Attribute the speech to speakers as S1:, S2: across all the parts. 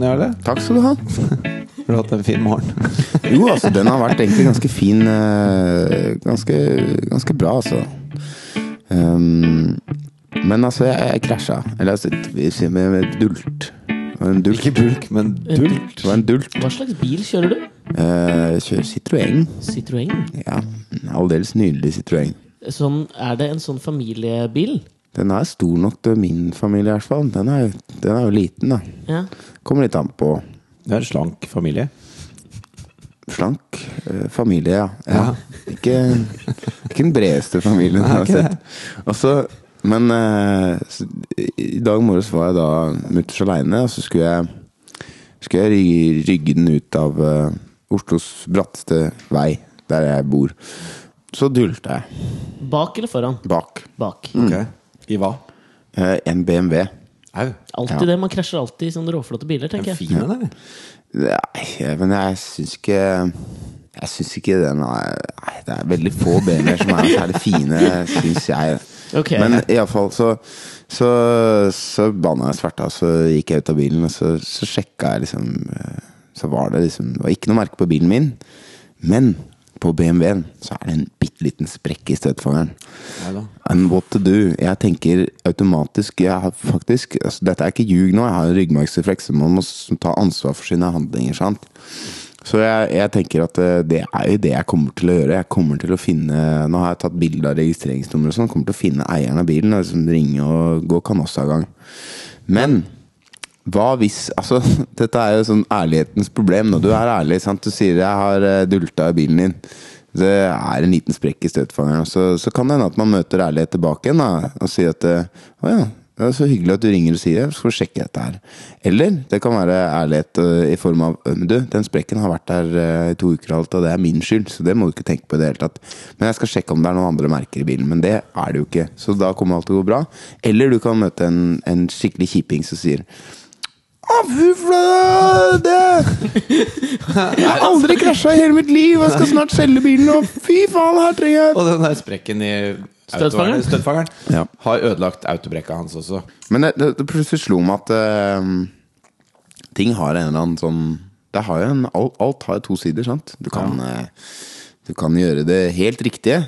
S1: Velkommen, Jarle.
S2: Takk skal du ha.
S1: Har du hatt en fin morgen?
S2: Jo, altså, den har vært egentlig ganske fin. eh, Ganske, ganske bra, altså. Um, men altså, jeg, jeg krasja. Eller altså, vi sier med, med dult. En dult.
S1: Ikke bulk, men dult.
S2: Det var en dult.
S3: Hva slags bil kjører du?
S2: Uh, Jeg kjører Citroën.
S3: Citroën.
S2: Ja, aldeles nydelig Citroën.
S3: Sånn, er det en sånn familiebil?
S2: Den er stor nok til min familie, i hvert fall. Den er, den er jo liten, da.
S3: Ja.
S2: Kommer litt an på.
S1: Det er en slank familie.
S2: Slank eh, familie, ja. ja.
S1: Ja.
S2: Ikke, ikke den bredeste familien jeg har sett. Også, men eh, så, i dag morges var jeg da mutters aleine, og så skulle jeg, skulle jeg rygge, rygge den ut av eh, Oslos bratteste vei, der jeg bor. Så dulta jeg
S3: Bak eller foran?
S2: bak
S3: Bak.
S2: Mm.
S1: I hva?
S2: eh, en BMW.
S1: Au.
S3: Alltid
S2: Ja.
S3: det. Man krasjer alltid i sånne råflotte biler, tenker jeg.
S1: fin eller?
S2: Nei, men jeg syns ikke Jeg syns ikke den er Nei, det er veldig få BMW-er som er særlig fine, syns jeg.
S3: Okay.
S2: Men iallfall så Så, så banna jeg sverta, så gikk jeg ut av bilen, og så, så sjekka jeg liksom eh, Så var det liksom Det var ikke noe merke på bilen min, men på BMW-en så er det en bitte liten sprekk i støtfangeren.
S1: Da.
S2: And what to do? Jeg tenker automatisk jeg har faktisk, altså Dette er ikke ljug nå, jeg har en ryggmargsrefleks. Man må ta ansvar for sine handlinger. sant? Så jeg, jeg tenker at eh, det er jo det jeg kommer til å gjøre. Jeg kommer til å finne Nå har jeg tatt bilde av registreringsnummeret og sånn. Kommer til å finne eieren av bilen og liksom ringe og gå kanossagang. Men hva hvis Altså, dette er jo sånn ærlighetens problem. Når du er ærlig, sant. Du sier 'jeg har eh, dulta i bilen din'. Det er en liten sprekk i støtfangeren. Så, så kan det hende at man møter ærlighet tilbake igjen da, og sier at eh, 'Å ja, det er så hyggelig at du ringer og sier det, så får vi sjekke dette her'. Eller det kan være ærlighet eh, i form av 'Du, den sprekken har vært der i to uker og alt, og det er min skyld', så det må du ikke tenke på i det hele tatt. Men jeg skal sjekke om det er noen andre merker i bilen. Men det er det jo ikke, så da kommer alt til å gå bra. Eller du kan møte en, en skikkelig kjiping som sier å, fy flate! Jeg har aldri krasja i hele mitt liv, jeg skal snart selge bilen, og fy faen, her trenger jeg
S1: Og den der sprekken i
S3: Støtfangeren?
S1: støtfangeren
S2: Ja.
S1: har ødelagt autobrekka hans også.
S2: Men det, det, det plutselig slo meg at uh, ting har en eller annen sånn det har jo en, alt, alt har jo to sider, sant? Du kan, eh, du kan gjøre det helt riktige,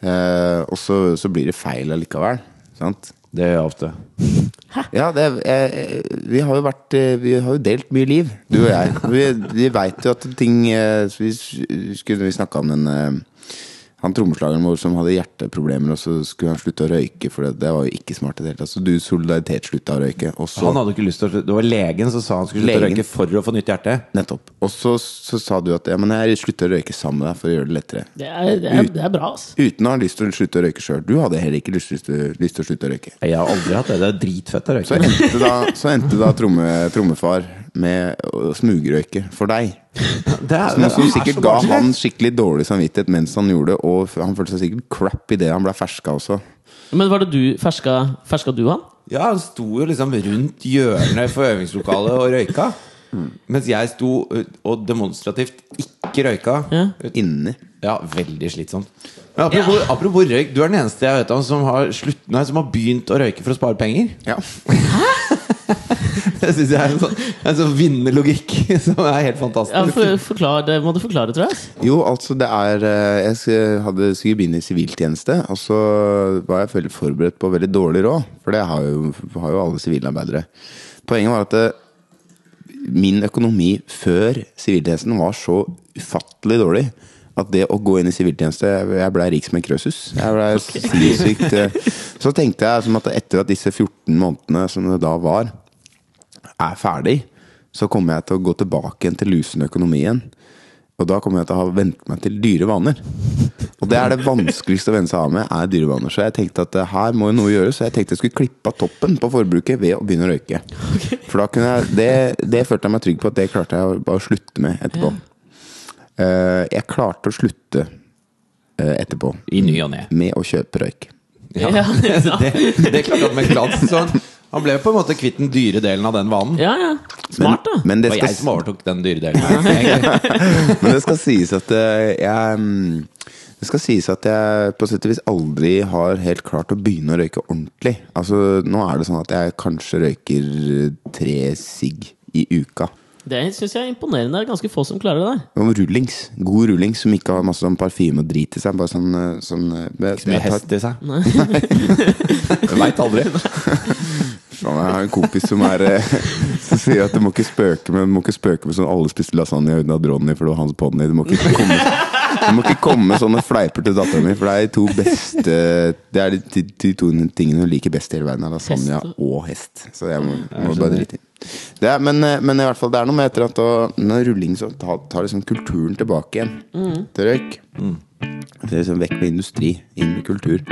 S2: uh, og så, så blir det feil allikevel. Sant?
S1: Det gjør jeg ofte.
S2: Ja, det, jeg, vi har jo vært eh, Vi har jo delt mye liv, du og jeg. Vi, vi veit jo at ting eh, Vi skulle vi snakka om den eh, han trommeslageren vår som hadde hjerteproblemer, og så skulle han slutte å røyke, for det, det var jo ikke smart i det hele tatt. Så du solidaritet slutta å røyke, og så
S1: Han hadde ikke lyst til å slutte. Det var legen som sa han skulle slutte å røyke for å få nytt hjerte.
S2: Nettopp. Og så, så sa du at ja, men jeg slutter å røyke sammen med deg for å gjøre det lettere.
S3: Det er, det er, det er bra, ass.
S2: Uten å ha lyst til å slutte å røyke sjøl. Du hadde heller ikke lyst, lyst, til- lyst til å slutte å røyke.
S1: Jeg har aldri hatt det. Det er dritfett å
S2: Så
S1: røyke.
S2: endte da, så endte da tromme, trommefar med å smugrøyke for deg.
S1: Det er,
S2: Noe som
S1: er
S2: sikkert
S1: så
S2: ga han skikkelig dårlig samvittighet mens han gjorde det, og han følte seg sikkert crap idet han ble ferska også.
S3: Men var det du ferska, ferska du han?
S1: Ja, han sto jo liksom rundt hjørnet for øvingslokalet og røyka. Mens jeg sto og demonstrativt ikke røyka.
S3: Ja.
S2: Inni.
S1: Ja, veldig slitsomt. Men apropos, apropos røyk, du er den eneste jeg vet om som har, slutt, nei, som har begynt å røyke for å spare penger.
S2: Ja.
S1: Det synes jeg er en sånn, en sånn vinnerlogikk som er helt
S3: Ja,
S1: fantastisk.
S3: for, forklare, det må du forklare, tror jeg.
S2: Jo, altså det er eh, Jeg hadde sikkert begynt i siviltjeneste, og så var jeg veldig forberedt på veldig dårlig råd. For det har jo, har jo alle sivilarbeidere. Poenget var at det, min økonomi før siviltjenesten var så ufattelig dårlig at det å gå inn i siviltjeneste Jeg blei rik som en krøsus. Jeg ble sinnssykt eh, Så tenkte jeg som at etter at disse 14 månedene som det da var, er ferdig, så kommer jeg til å gå tilbake igjen til lusende økonomi igjen. Og da kommer jeg til å ha vent meg til dyre vaner. Og det er det vanskeligste å venne seg av med, er dyre vaner. Så jeg tenkte at eh, her må jo noe gjøres, så jeg tenkte jeg skulle klippe av toppen på forbruket ved å begynne å røyke. For da kunne jeg, det, det følte jeg meg trygg på at det klarte jeg å bare å slutte med etterpå. Eh, jeg klarte å slutte eh, etterpå
S1: I ny og ne.
S2: med å kjøpe røyk.
S1: Ja.
S3: Ja, ja.
S1: Det, det klarte han med glans. Så han, han ble på en måte kvitt den dyre delen av den vanen.
S3: Ja, ja. Smart, da.
S2: Men
S1: Det
S2: det
S1: var
S2: skal,
S1: jeg som overtok den dyre delen. her,
S2: men det skal sies at eh, jeg mm, Det skal sies at jeg på sett og vis aldri har helt klart å begynne å røyke ordentlig. Altså, nå er det sånn at jeg kanskje røyker tre sigg i uka.
S3: Det syns jeg er imponerende. Det er ganske få som klarer det der.
S2: Om rullings. God rullings som ikke har masse sånn parfyme og drit i seg. Bare sånn, eh, sånn eh,
S1: Ikke så mye hest i seg. Nei. Jeg veit aldri.
S2: Faen, Jeg har en kompis som er eh, Som sier at du må ikke spøke med Du må ikke spøke med sånn alle spiste lasagne i av Ronny, for det var hans ponni. Du må ikke komme Du må ikke komme med sånne fleiper til dattera mi, for det er to beste Det er de, de, to tingene hun liker best i hele verden. Er lasagne og hest. Så jeg må, må bare drite i. Det er, men, eh, men i hvert fall, det er noe med etter at å- når rulling så tar, tar liksom kulturen tilbake igjen til røyk. Det er liksom vekk med industri, inn med kultur.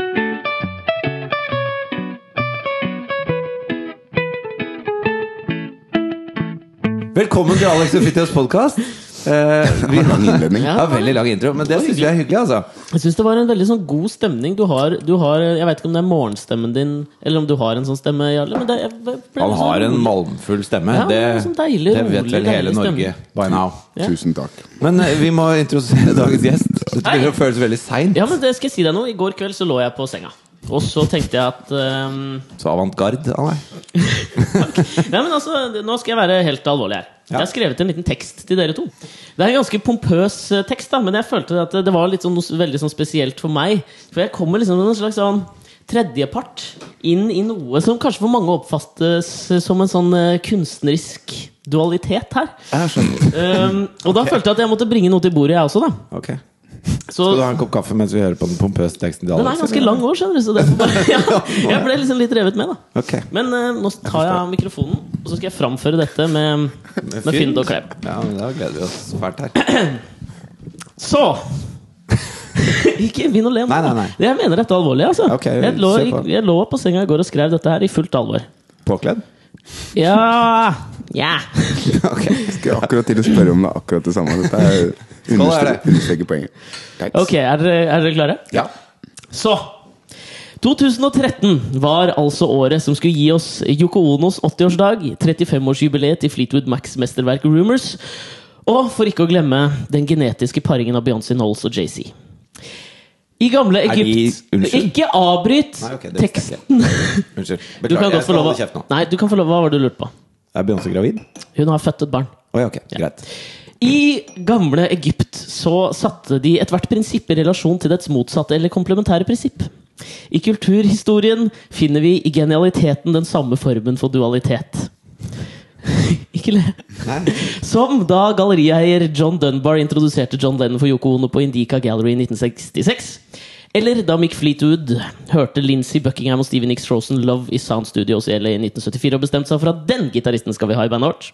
S1: Velkommen til Alex og Fritjofs podkast. Vi
S2: Lang innledning.
S1: Ja, veldig lang intro, men det syns vi er hyggelig, altså.
S3: Jeg syns det var en veldig sånn god stemning. Du har, du har Jeg vet ikke om det er morgenstemmen din, eller om du har en sånn stemme, Jarle. Men det, jeg ble
S1: Han
S3: sånn
S1: har en
S3: rolig.
S1: malmfull stemme.
S3: Ja,
S1: det,
S3: sånn deilig,
S1: det vet
S3: rolig,
S1: vel hele Norge by now.
S3: Ja.
S2: Tusen takk.
S1: Men eh, vi må introdusere dagens gjest. Dette begynner å føles veldig seint.
S3: Ja, men det skal jeg si deg noe. I går kveld så lå jeg på senga. Og så tenkte jeg at um,
S1: Så avantgarde av deg?
S3: Nei, men altså, Nå skal jeg være helt alvorlig her.
S1: Ja.
S3: Jeg har skrevet en liten tekst til dere to. Det er en ganske pompøs eh, tekst, da men jeg følte at det var litt sånn, noe veldig sånn spesielt for meg. For jeg kommer liksom med en slags sånn tredjepart inn i noe som kanskje for mange oppfattes som en sånn eh, kunstnerisk dualitet her.
S2: Jeg skjønner.
S3: Um, og da følte jeg at jeg måtte bringe noe til bordet, jeg også. da
S1: Ok
S3: Så
S1: Skal du ha en kopp kaffe mens vi hører på den pompøse teksten
S3: Den er ganske lang år, skjønner du. Så bare, ja, jeg ble liksom litt revet med, da.
S1: Okay.
S3: Men uh, nå tar jeg av mikrofonen, og så skal jeg framføre dette med, med Fynd og klem.
S1: Ja, men Da gleder vi oss fælt her.
S3: Så Ikke begynn å le nå. Jeg mener dette alvorlig. Altså.
S1: Okay,
S3: jeg, lå,
S1: jeg,
S3: jeg lå på senga i går og skrev dette her i fullt alvor.
S1: Påkledd?
S3: Ja Ja.
S1: Ok.
S2: Skal akkurat til å spørre om det er akkurat det samme. Dette er
S1: er det.
S2: understreker poenget.
S3: Ok, er dere, er dere klare?
S1: Ja.
S3: Så 2013 var altså året som skulle gi oss Yoko Onos 80-årsdag, 35-årsjubileet til Fleetwood Macs mesterverk Rumors, og for ikke å glemme den genetiske paringen av Beyoncé Knowles og JC. I gamle Egypt
S1: de-
S3: Ikke avbryt
S1: Nei, ok, det visste jeg
S3: teksten!
S1: Unnskyld.
S3: Du kan
S1: Beklager. Jeg skal holde kjeft nå.
S3: Nei, du kan få lov Hva var det du lurte på?
S1: Er Beyoncé gravid?
S3: Hun har født et barn.
S1: Oi, ok. Greit.
S3: I gamle Egypt så satte de ethvert prinsipp i relasjon til dets motsatte eller komplementære prinsipp. I kulturhistorien finner vi i genialiteten den samme formen for dualitet. Ikke le. Som da gallerieier John Dunbar introduserte John Lennon for Yoko Ono på Indica Gallery i 1966. Eller da Mick Fleetwood hørte Lindsey Buckingham og Stevie Nicks Frozen Love i Sound Studios i LA i 1974 og bestemte seg for at den gitaristen skal vi ha i bandet vårt.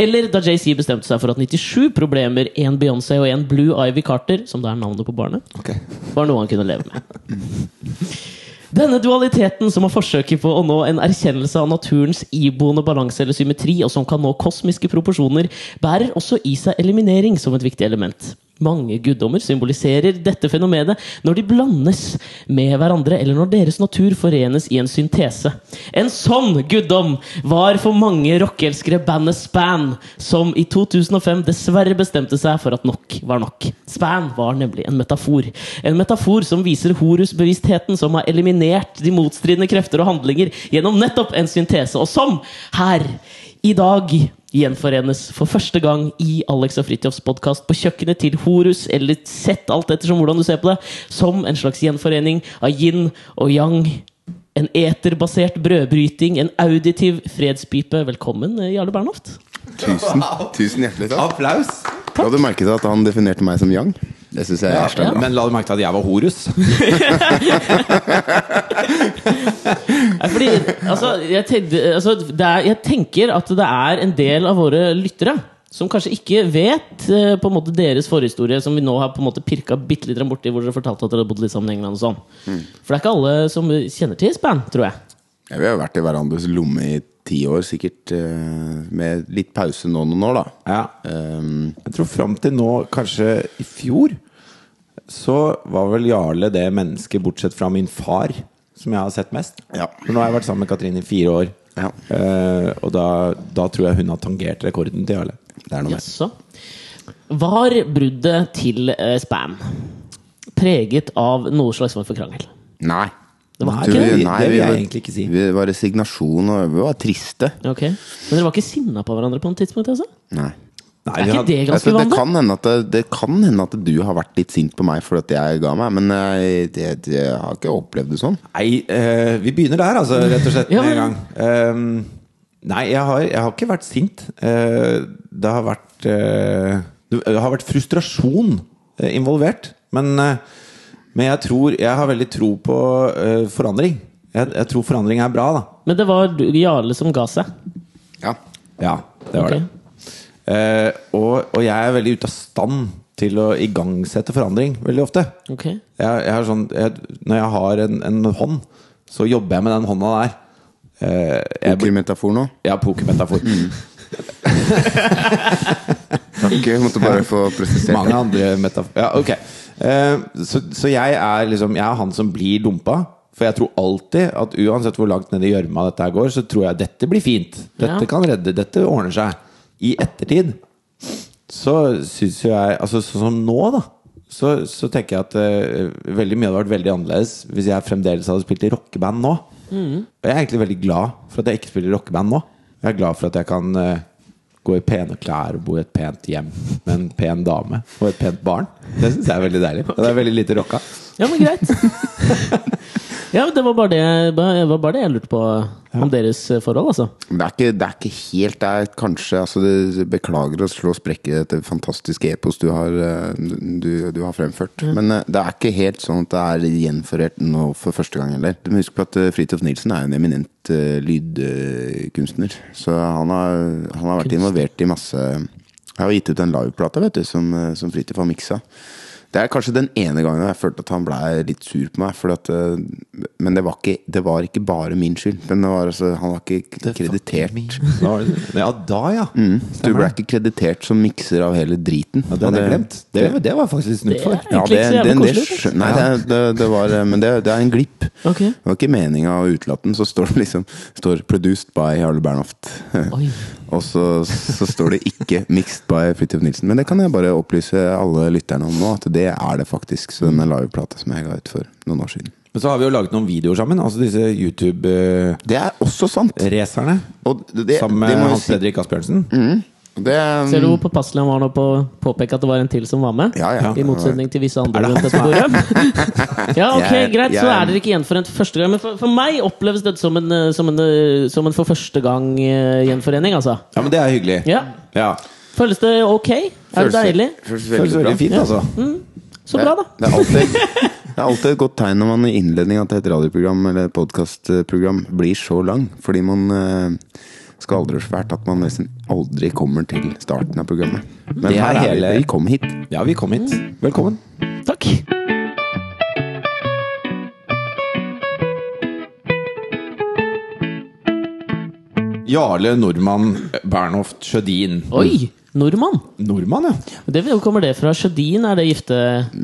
S3: Eller da JC bestemte seg for at 97 problemer, én Beyoncé og én Blue Ivy Carter, som da er navnet på barnet,
S1: okay.
S3: var noe han kunne leve med. Denne dualiteten som har forsøket på å nå en erkjennelse av naturens iboende balanse eller symmetri, og som kan nå kosmiske proporsjoner, bærer også i seg eliminering som et viktig element. Mange guddommer symboliserer dette fenomenet når de blandes med hverandre, eller når deres natur forenes i en syntese. En sånn guddom var for mange rockeelskere bandet Span, som i 2005 dessverre bestemte seg for at nok var nok. Span var nemlig en metafor. En metafor som viser Horus-bevisstheten som har eliminert de motstridende krefter og handlinger gjennom nettopp en syntese, og som her i dag gjenforenes for første gang i Alex og Fridtjofs podkast på kjøkkenet til Horus, eller sett alt ettersom hvordan du ser på det, som en slags gjenforening av yin og yang. En eterbasert brødbryting, en auditiv fredspipe. Velkommen, eh, Jarle Bernhoft.
S2: Tusen, tusen hjertelig takk.
S1: Applaus!
S2: Du hadde merket at han definerte meg som yang. Det syns jeg er
S3: Ja.
S1: Men la du merke til at jeg var horus?
S3: Fordi, altså, jeg, tenkte, altså, det er, jeg tenker at det er en del av våre lyttere som kanskje ikke vet eh, på en måte deres forhistorie, som vi nå har på en måte pirka bitte litt borti, hvor dere fortalte at dere hadde bodd litt sammen i England og sånn. For det er ikke alle som kjenner til Span, tror jeg.
S2: Ja, vi har vært i hverandres lomme i ti år, sikkert. eh, Med litt pause nå noen år, da.
S1: Ja.
S2: Um,
S1: Jeg tror fram til nå, kanskje i fjor, så var vel Jarle det mennesket, bortsett fra min far, som jeg har sett mest.
S2: Ja.
S1: For nå har jeg vært sammen med Katrine i fire år.
S2: Ja.
S1: uh, og da, da tror jeg hun har tangert rekorden til Jarle.
S2: det er noe med.
S3: Var bruddet til uh, Span preget av noe slags form for krangel?
S2: Nei.
S3: Det var
S1: Nei,
S3: vi,
S1: det-
S3: det?
S1: Vil jeg
S2: var-
S1: egentlig ikke si.
S2: Vi var resignasjon, og vi var triste.
S3: Ok. Men dere var ikke sinna på hverandre på noe tidspunkt? Altså?
S2: Nei.
S1: Nei,
S3: Er ikke
S1: hadde-
S3: det ganske
S2: vanlig? det, kan hende at det, det kan hende at du har vært litt sint på meg for at jeg ga meg, men jeg, det, det, jeg har ikke opplevd det sånn.
S1: Nei, uh, vi begynner der, altså, rett og slett,
S3: Ja,
S1: med en gang. Um, nei, jeg har, jeg har ikke vært sint. Uh, det har vært uh, Det har vært frustrasjon eh, involvert. Men, eh, men jeg tror Jeg har veldig tro på uh, forandring. Jeg, jeg tror forandring er bra, da.
S3: Men det var du- Jarle som ga seg.
S2: Ja.
S1: Ja, det var
S3: okay.
S1: det. Uh, og, og jeg er veldig ute av stand til å igangsette forandring veldig ofte.
S3: Okay.
S1: Jeg, jeg har sånn, jeg, når jeg har en, en hånd, så jobber jeg med den hånda der. Uh,
S2: Pokermetafor nå?
S1: ja, pokermetafor.
S2: Takk. Jeg måtte bare få presisert
S1: Mange andre metafor Ja, ok. Eh, så, så jeg er liksom Jeg er han som blir dumpa. For jeg tror alltid at uansett hvor langt ned i gjørma dette her går, så tror jeg dette blir fint. Dette
S3: Ja.
S1: kan redde. Dette ordner seg. I ettertid så syns jo jeg Altså sånn som nå, da. Så, så tenker jeg at uh, veldig mye hadde vært veldig annerledes hvis jeg fremdeles hadde spilt i rockeband nå. Og jeg er egentlig veldig glad for at jeg ikke spiller i rockeband nå. Jeg er glad for at jeg kan eh, gå i pene klær og bo i et pent hjem med en pen dame og et pent barn. Det syns jeg er veldig deilig. Og det er veldig lite rocka.
S3: Ja, men greit. ja, det var bare det, var bare det jeg lurte på om deres eh, forhold, altså.
S2: Det er, ikke, det er ikke helt Det er kanskje altså det, Beklager å slå sprekk i dette fantastiske epos du har, eh, du, du har fremført. Men eh, det er ikke helt sånn at det er gjenforert nå for første gang heller. Du må huske på at Fridtjof Nilsen er en eminent uh, lydkunstner. Så han har, han har vært involvert i masse Jeg har gitt ut en liveplate vet du, som, som Fridtjof har miksa. Det er kanskje den ene gangen jeg følte at han ble litt sur på meg. For at, eh, men det var, ikke, det var ikke bare min skyld. Men det var, altså, han var ikke kreditert.
S1: Det- Ja, da, ja.
S2: Mm. Du ble ikke kreditert som mikser av hele driten.
S1: ja det,
S2: Og
S1: jeg glemt. Det, det var faktisk litt
S3: snutt
S1: for.
S2: Ja, det, den- det,
S3: koselig,
S2: nei, det, det, det var, men det, det er en glipp.
S3: Okay.
S2: Det var ikke meninga å utelate den. Så står det liksom står 'Produced by Jarle Bernhoft'. Og så, så står det ikke 'Mixed by Fridtjof Nilsen'. Men det kan jeg bare opplyse alle lytterne om nå, at det er det faktisk. Så denne liveplata som jeg ga ut for noen år siden.
S1: Men så har vi jo laget noen videoer sammen. Altså disse YouTube-racerne.
S2: Det er også sant! Det,
S1: Sammen med Hans Fredrik Asbjørnsen.
S2: Det,
S3: Ser du hvor påpasselig han var nå på å påpeke at det var en til som var med?
S2: Ja, ja.
S3: I motsetning til visse andre rundt dette bordet. ja, ok,
S2: yeah,
S3: greit, så er dere ikke gjenforent første gang. Men for, for meg oppleves dette som en, eh, som en, eh, som en for første gang eh, altså.
S1: Ja, men det er hyggelig.
S3: Ja.
S1: Ja.
S3: Føles det ok? Er det deilig?
S2: Føles
S1: Føles
S2: veldig bra.
S1: veldig fint, altså.
S3: Så bra, da.
S2: Det er, alltid, det er alltid et godt tegn når man i innledninga til et radioprogram eller podkastprogram blir så lang. Fordi man aldri så fælt at man nesten aldri kommer til starten av programmet. Men
S1: Det er
S2: her er
S1: hele-
S2: vi. Vi kom hit.
S1: Ja, vi kom hit. Velkommen.
S3: Takk.
S1: Jarle Nordmann Bernhoft Sjødin.
S3: Oi! Nordmann.
S1: Nordmann, ja.
S3: Det, hvor kommer det fra? Sjødin, er det gifte...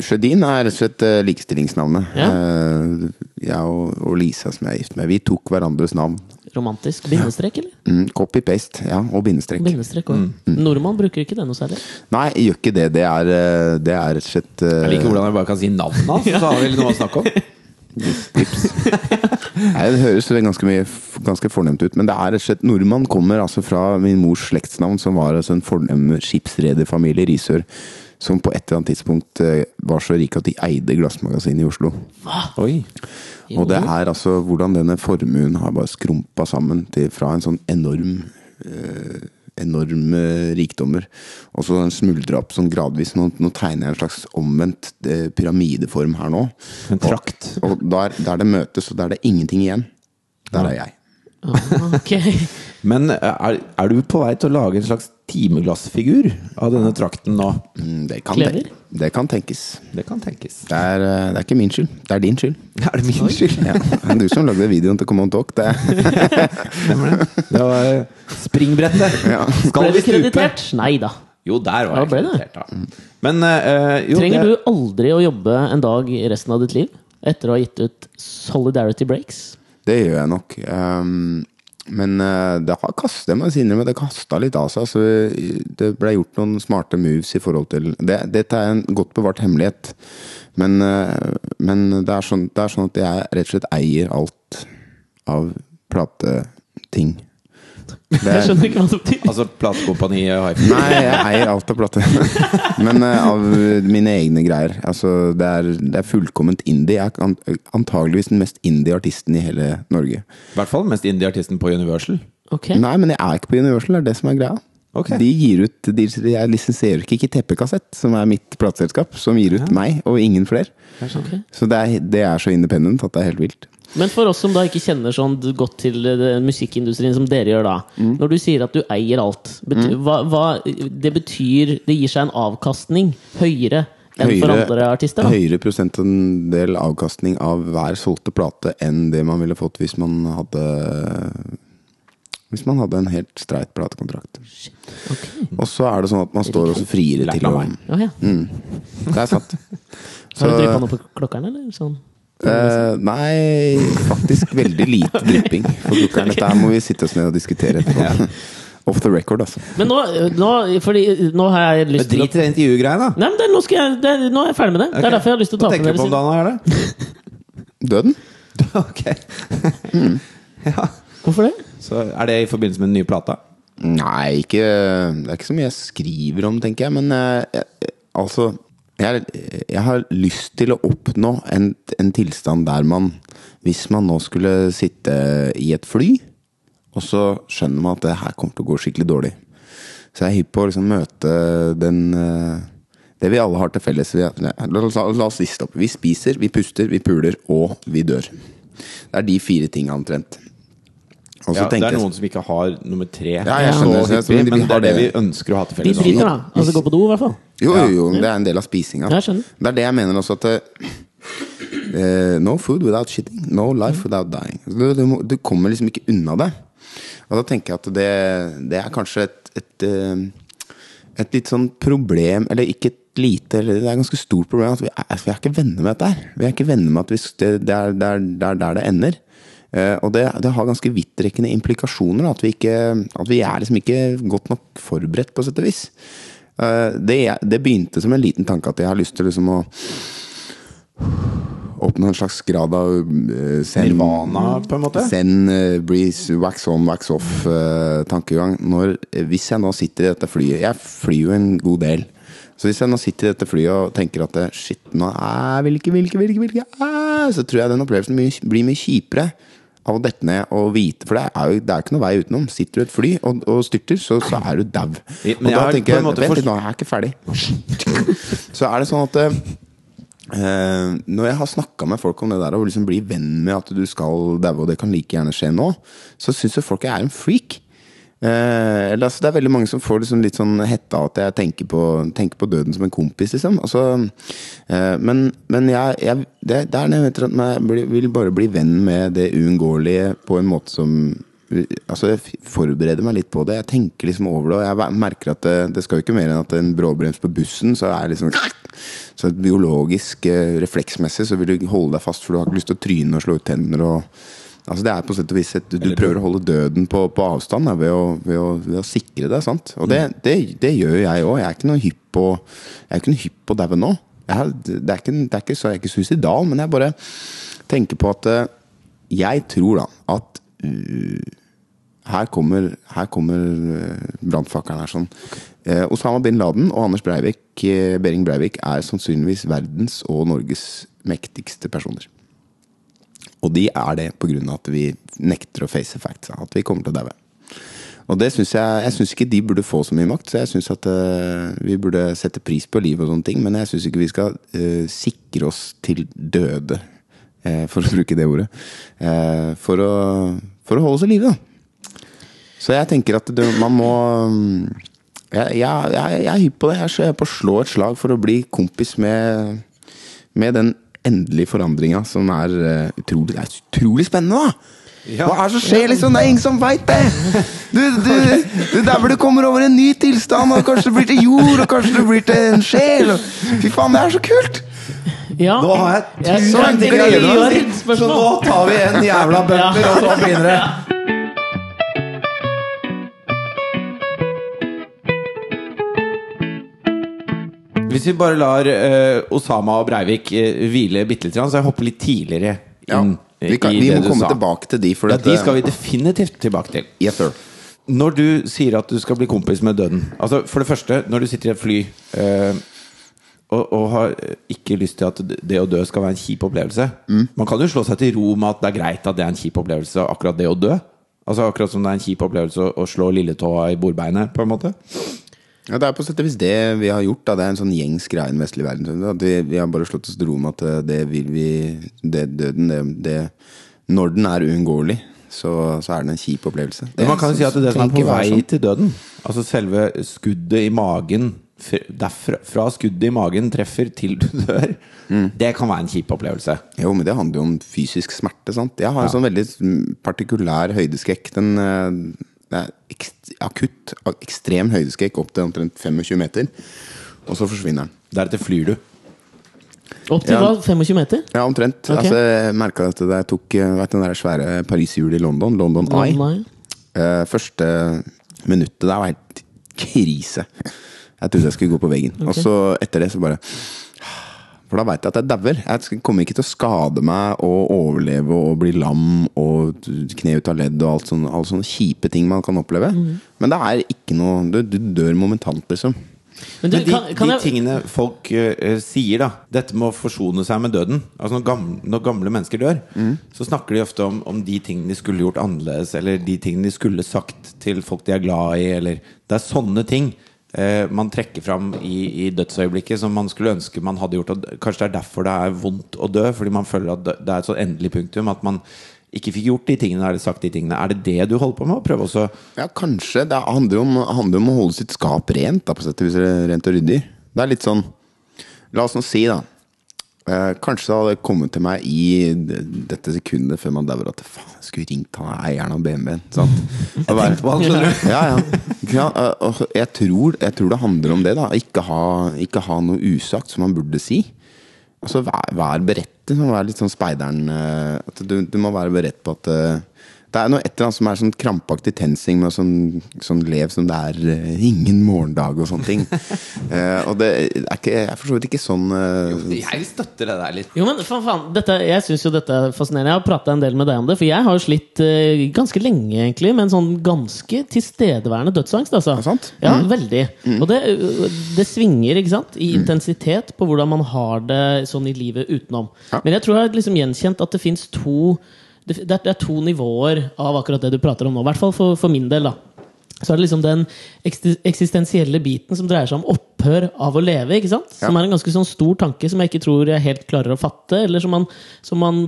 S2: Sjødin er rett og slett eh, likestillingsnavnet.
S3: Ja.
S2: Eh, jeg og Lisa, som jeg er gift med, vi tok hverandres navn.
S3: Romantisk. Bindestrek, eller?
S2: Mm, Copy-paste, ja. Og bindestrek.
S3: Bindestrek mm. Nordmann bruker ikke det noe særlig.
S2: Nei, jeg gjør ikke det. Det er, eh, det er rett og slett uh...
S1: Jeg liker hvordan jeg bare kan si navnet hans, så har vi noe å snakke om.
S2: Nei, det høres ganske, mye, ganske fornemt ut, men det er rett og slett Nordmann kommer altså fra min mors slektsnavn, som var altså en fornem skipsrederfamilie i Risør, som på et eller annet tidspunkt eh, var så rik at de eide glassmagasinet i Oslo. Hva?
S1: Oi.
S2: Og det er altså hvordan denne formuen har bare skrumpa sammen til, fra en sånn enorm eh, enorme rikdommer. Og så den smuldrer opp sånn gradvis. Nå, nå tegner jeg en slags omvendt eh, pyramideform her nå.
S1: En trakt.
S2: Og, og der, der det møtes, og der det er ingenting igjen, der er jeg.
S3: Ok.
S1: Men er, er du på vei til å lage en slags timeglassfigur av denne trakten nå?
S2: Mm, Det kan,
S3: Clever.
S2: ten- det kan tenkes.
S1: Det kan tenkes.
S2: Det er, eh, det er ikke min skyld. Det er din skyld.
S1: Er det min skyld?
S2: Ja. Det er du som lagde videoen til Come On Talk. Det,
S1: det? Det var springbrettet. Skal vi
S3: kreditert? Nei da.
S1: Jo, der var jeg kreditert, da. Men uh, jo,
S3: Trenger
S1: det,
S3: du aldri å jobbe en dag i resten av ditt liv etter å ha gitt ut Solidarity Breaks?
S2: det gjør jeg nok. Um, men eh, det har kastet, jeg må det kasta litt av seg. Så det ble gjort noen smarte moves i forhold til det, Dette er en godt bevart hemmelighet. Men, eh, men det, er sånn, det er sånn at jeg rett og slett eier alt av plateting. Det
S3: Jeg
S2: er-
S3: skjønner ikke hva det betyr.
S1: Altså platekompaniet hi-fi.
S2: Nei, jeg eier alt av plater. Men uh, av mine egne greier. Altså, det er, det er fullkomment indie. Jeg er an antageligvis den mest indie-artisten i hele Norge.
S1: I hvert fall den mest indie-artisten på Universal.
S3: Okay.
S2: Nei, men jeg er ikke på Universal, det er det som er greia.
S1: Ok.
S2: De gir ut de, Jeg lisensierer ikke Ikke Teppekassett, som er mitt plateselskap, som gir ut meg og ingen flere.
S3: Okay.
S2: Så det er, det er så independent at det er helt vilt.
S3: Men for oss som da ikke kjenner sånn godt til eh, musikkindustrien som dere gjør da.
S2: Mm.
S3: Når du sier at du eier alt, bety hva, hva det betyr Det gir seg en avkastning høyere enn for andre artister? da
S2: Høyere prosentandel avkastning av hver solgte plate enn det man ville fått hvis man hadde Hvis man hadde en helt streit platekontrakt.
S3: Okay.
S2: Og så er det sånn at man står og så frier til
S1: meg.
S3: Ja, ja.
S2: Det er sant.
S3: så, Har du dryppa noe på klokkeren, eller? Sånn.
S2: Eh, nei, faktisk veldig lite drypping på klukkeren. Dette må vi sitte oss ned og diskutere etterpå. Off the record, altså.
S3: Men nå, nå, fordi, nå har jeg lyst til
S1: Drit i det intervjugreia, da.
S3: Nei, men det, nå, skal jeg, det, nå er jeg ferdig med det. Det er derfor jeg har lyst til å ta med dere.
S1: Hva tenker du på om dagen, er det?
S2: Døden?
S1: ok. ja.
S3: Hvorfor det?
S1: Så er det i forbindelse med den nye plata?
S2: Nei, ikke Det er ikke så mye jeg skriver om, tenker jeg. Men eh, jeg- altså jeg, jeg har lyst til å oppnå en, en tilstand der man Hvis man nå skulle sitte i et fly, og så skjønner man at det her kommer til å gå skikkelig dårlig. Så jeg er hypp på å liksom møte den eh, Det vi alle har til felles. Vi, la, oss- la oss liste opp. Vi spiser, vi puster, vi puler, og vi dør. Det er de fire tinga omtrent. Og så
S1: Ja, det er noen som ikke har nummer tre.
S2: Ja, jeg skjønner,
S1: så
S2: men vi
S1: men det er det vi ønsker å ha til
S3: De
S1: felles.
S3: driter, da. Altså gå på do, i hvert fall.
S2: Jo, jo, jo, det er en del av spisinga. Det er det jeg mener også at uh, No food without shitting. No life without dying. Du, du, du kommer liksom ikke unna det. Og da tenker jeg at det, det er kanskje et, et, eh, et litt sånn problem Eller ikke et lite, eller det er et ganske stort problem at vi er, vi er ikke venner med dette her. Vi er ikke venner med at vi, det, det, er, det, er, det er der det ender. Eh, og det, det har ganske vidtrekkende implikasjoner. At vi, ikke, at vi er liksom ikke godt nok forberedt, på sett og vis. Eh, det, det begynte som en liten tanke at jeg har lyst til liksom å oppnå en slags grad av uh, zen,
S1: Nirvana, på en måte?
S2: Zen, eh, breeze, wax on, wax off-tankegang. Eh, Hvis jeg nå sitter i dette flyet Jeg flyr jo en god del. Så hvis jeg nå sitter i dette flyet og tenker at shit, nå er vil ikke, vil ikke ah, Så tror jeg den opplevelsen blir mye kjipere av å dette ned og vite For det er jo det er ikke noe vei utenom. Sitter du i et fly og, og styrter, så, så er du dau. Og
S1: jeg
S2: da tenker jeg Vent litt, nå er jeg ikke ferdig. Så er det sånn at Eh, når jeg har snakka med folk om det der og liksom blir venn med at du skal daue, og det kan like gjerne skje nå, så syns jo folk jeg er en freak. Eh, altså, det er veldig mange som får liksom litt sånn hetta at jeg tenker på, tenker på døden som en kompis, liksom. Altså, eh, men, men jeg, jeg det, det er jeg at jeg vil bare bli venn med det uunngåelige på en måte som Altså, jeg forbereder meg litt på det. Jeg tenker liksom over det, og jeg merker at det, det skal jo ikke mer enn at en bråbrems på bussen, så er liksom Så biologisk, eh, refleksmessig, så vil du holde deg fast, for du har ikke lyst til å tryne og slå ut tenner og Altså Det er på sett og vis et, Du prøver å holde døden på, på avstand da, ved, å, ved, å, ved å sikre deg. sant? Og det, det, det gjør jeg òg. Jeg er ikke noe hypp på Jeg er ikke noe hypp på å daue nå. Jeg, det, er ikke, det er ikke så jeg er ikke suicidal, men jeg bare tenker på at eh, Jeg tror da at uh, her kommer, her kommer uh, brannfakkelen her sånn. Eh, Osama bin Laden og Anders Breivik, eh, Behring Breivik er sannsynligvis verdens og Norges mektigste personer. Og de er det pga. at vi nekter å face facts. At vi kommer til å daue. Og det synes jeg Jeg syns ikke de burde få så mye makt. Så jeg syns at uh, vi burde sette pris på livet og sånne ting. Men jeg syns ikke vi skal uh, sikre oss til døde, uh, for å bruke det ordet. for, å, for å holde oss i live, da. Så jeg tenker at det, man må um, jeg, jeg, jeg, jeg er hypp på det. Jeg er på å slå et slag for å bli kompis med, med den endelige forandringa som er eh, utrolig, det er utrolig spennende, da!
S1: Ja.
S2: Hva er det som skjer, liksom? Det er ingen som veit det! Du, du, du, der hvor du kommer over en ny tilstand, og kanskje det blir til jord, og kanskje det blir til en sjel. Og, fy faen, det er så kult!
S3: Ja.
S1: Nå har jeg tusen gleder meg så nå tar vi en jævla bumper,
S3: Ja.
S1: og så begynner det. Hvis vi bare lar uh, Osama og Breivik uh, hvile bitte litt, så jeg hopper litt tidligere
S2: Ja, vi, kan, vi må komme
S1: sa.
S2: tilbake til de. For
S1: Ja, de skal vi definitivt tilbake til.
S2: Yes, sir.
S1: Når du sier at du skal bli kompis med døden Altså For det første, når du sitter i et fly uh, og, og har ikke lyst til at det å dø skal være en kjip opplevelse Man kan jo slå seg til ro med at det er greit at det er en kjip opplevelse, akkurat det å dø. Altså Akkurat som det er en kjip opplevelse å, å slå lilletåa i bordbeinet, på en måte.
S2: Ja, Det er på sett og vis det vi har gjort. Da. Det er en sånn gjengs greie i den vestlige verden. At vi, vi har bare slått oss til ro med at eh, det vil vi det, Døden, det, det Når den er uunngåelig, så, så er det en kjip opplevelse.
S1: Men man kan jo si at det som er på vei
S2: sånn.
S1: til døden, altså selve skuddet i magen derfra, Fra skuddet i magen treffer til du dør, det kan være en kjip opplevelse.
S2: Jo, men det handler jo om fysisk smerte. sant? Jeg har en sånn veldig mm, partikulær høydeskrekk. Den eh, det er ekst, akutt, ekstrem høydeskrekk opp til omtrent 25 meter. Og så forsvinner den.
S1: Deretter flyr du.
S3: Opp til
S2: Ja.
S3: hva? 25 meter?
S2: Ja, omtrent.
S3: Okay.
S2: Altså, jeg merka at det tok eh, vet, den der svære Paris-hjulet i London, London Eye
S3: Nei.
S2: eh, Første minuttet der var helt krise. Jeg trodde jeg skulle gå på veggen. Og så etter det så bare For da veit jeg at jeg dauer. Jeg kommer ikke til å skade meg og overleve og bli lam og kne ut av ledd og alt sånne, alle sånne kjipe ting man kan oppleve. Men det er ikke noe Du, du dør momentant, liksom.
S3: Men du,
S1: Men de,
S3: kan, kan
S1: de
S3: jeg
S1: tingene folk eh, sier, da dette med å forsone seg med døden Altså Når gamle, når gamle mennesker dør, så snakker de ofte om, om de tingene de skulle gjort annerledes, eller de tingene de skulle sagt til folk de er glad i, eller Det er sånne ting eh, man trekker fram i, i dødsøyeblikket som man skulle ønske man hadde gjort. Og kanskje det er derfor det er vondt å dø, fordi man føler at det er et så endelig punktum at man ikke fikk gjort de tingene eller sagt de tingene. Er det det du holder på med? Å prøve også
S2: Ja, kanskje. Det handler jo om, handler om å holde sitt skap rent, da, på sett og vis. Rent og ryddig. Det er litt sånn La oss nå si, da. Eh, kanskje det hadde kommet til meg i dette sekundet før man dauer at faen, jeg skulle ringt han eieren av BMW-en. Sant?
S1: Jeg tenkte på han, skjønner du.
S2: Ja, ja. Sant? Eh, og Jeg tror, jeg tror det handler om det. da Ikke ha, ikke ha noe usagt som man burde si. Altså, vær, vær beredt. Liksom. Vær litt sånn speideren. eh, du, du må være beredt på at eh, det er noe et eller annet som er sånn krampaktig tensing med sånn, sånn lev som det er eh, ingen morgendag og sånne ting. Eh, og det er ikke, jeg er for så vidt ikke sånn eh,
S1: Jeg støtter det der litt.
S3: Jo, men faen, faen dette, Jeg syns jo dette er fascinerende. Jeg har prata en del med deg om det. For jeg har jo slitt eh, ganske lenge egentlig med en sånn ganske tilstedeværende dødsangst. Altså.
S2: Er det sant?
S3: Ja, veldig. Og det, det svinger ikke sant? i intensitet på hvordan man har det sånn i livet utenom.
S2: Ja.
S3: Men jeg tror jeg har liksom gjenkjent at det fins to det, det er- to nivåer av akkurat det du prater om nå. I hvert fall for, for min del. da så er det liksom den eksistensielle biten som dreier seg om opphør av å leve. ikke sant? Som er en ganske sånn stor tanke som jeg ikke tror jeg helt klarer å fatte. Eller som man, som man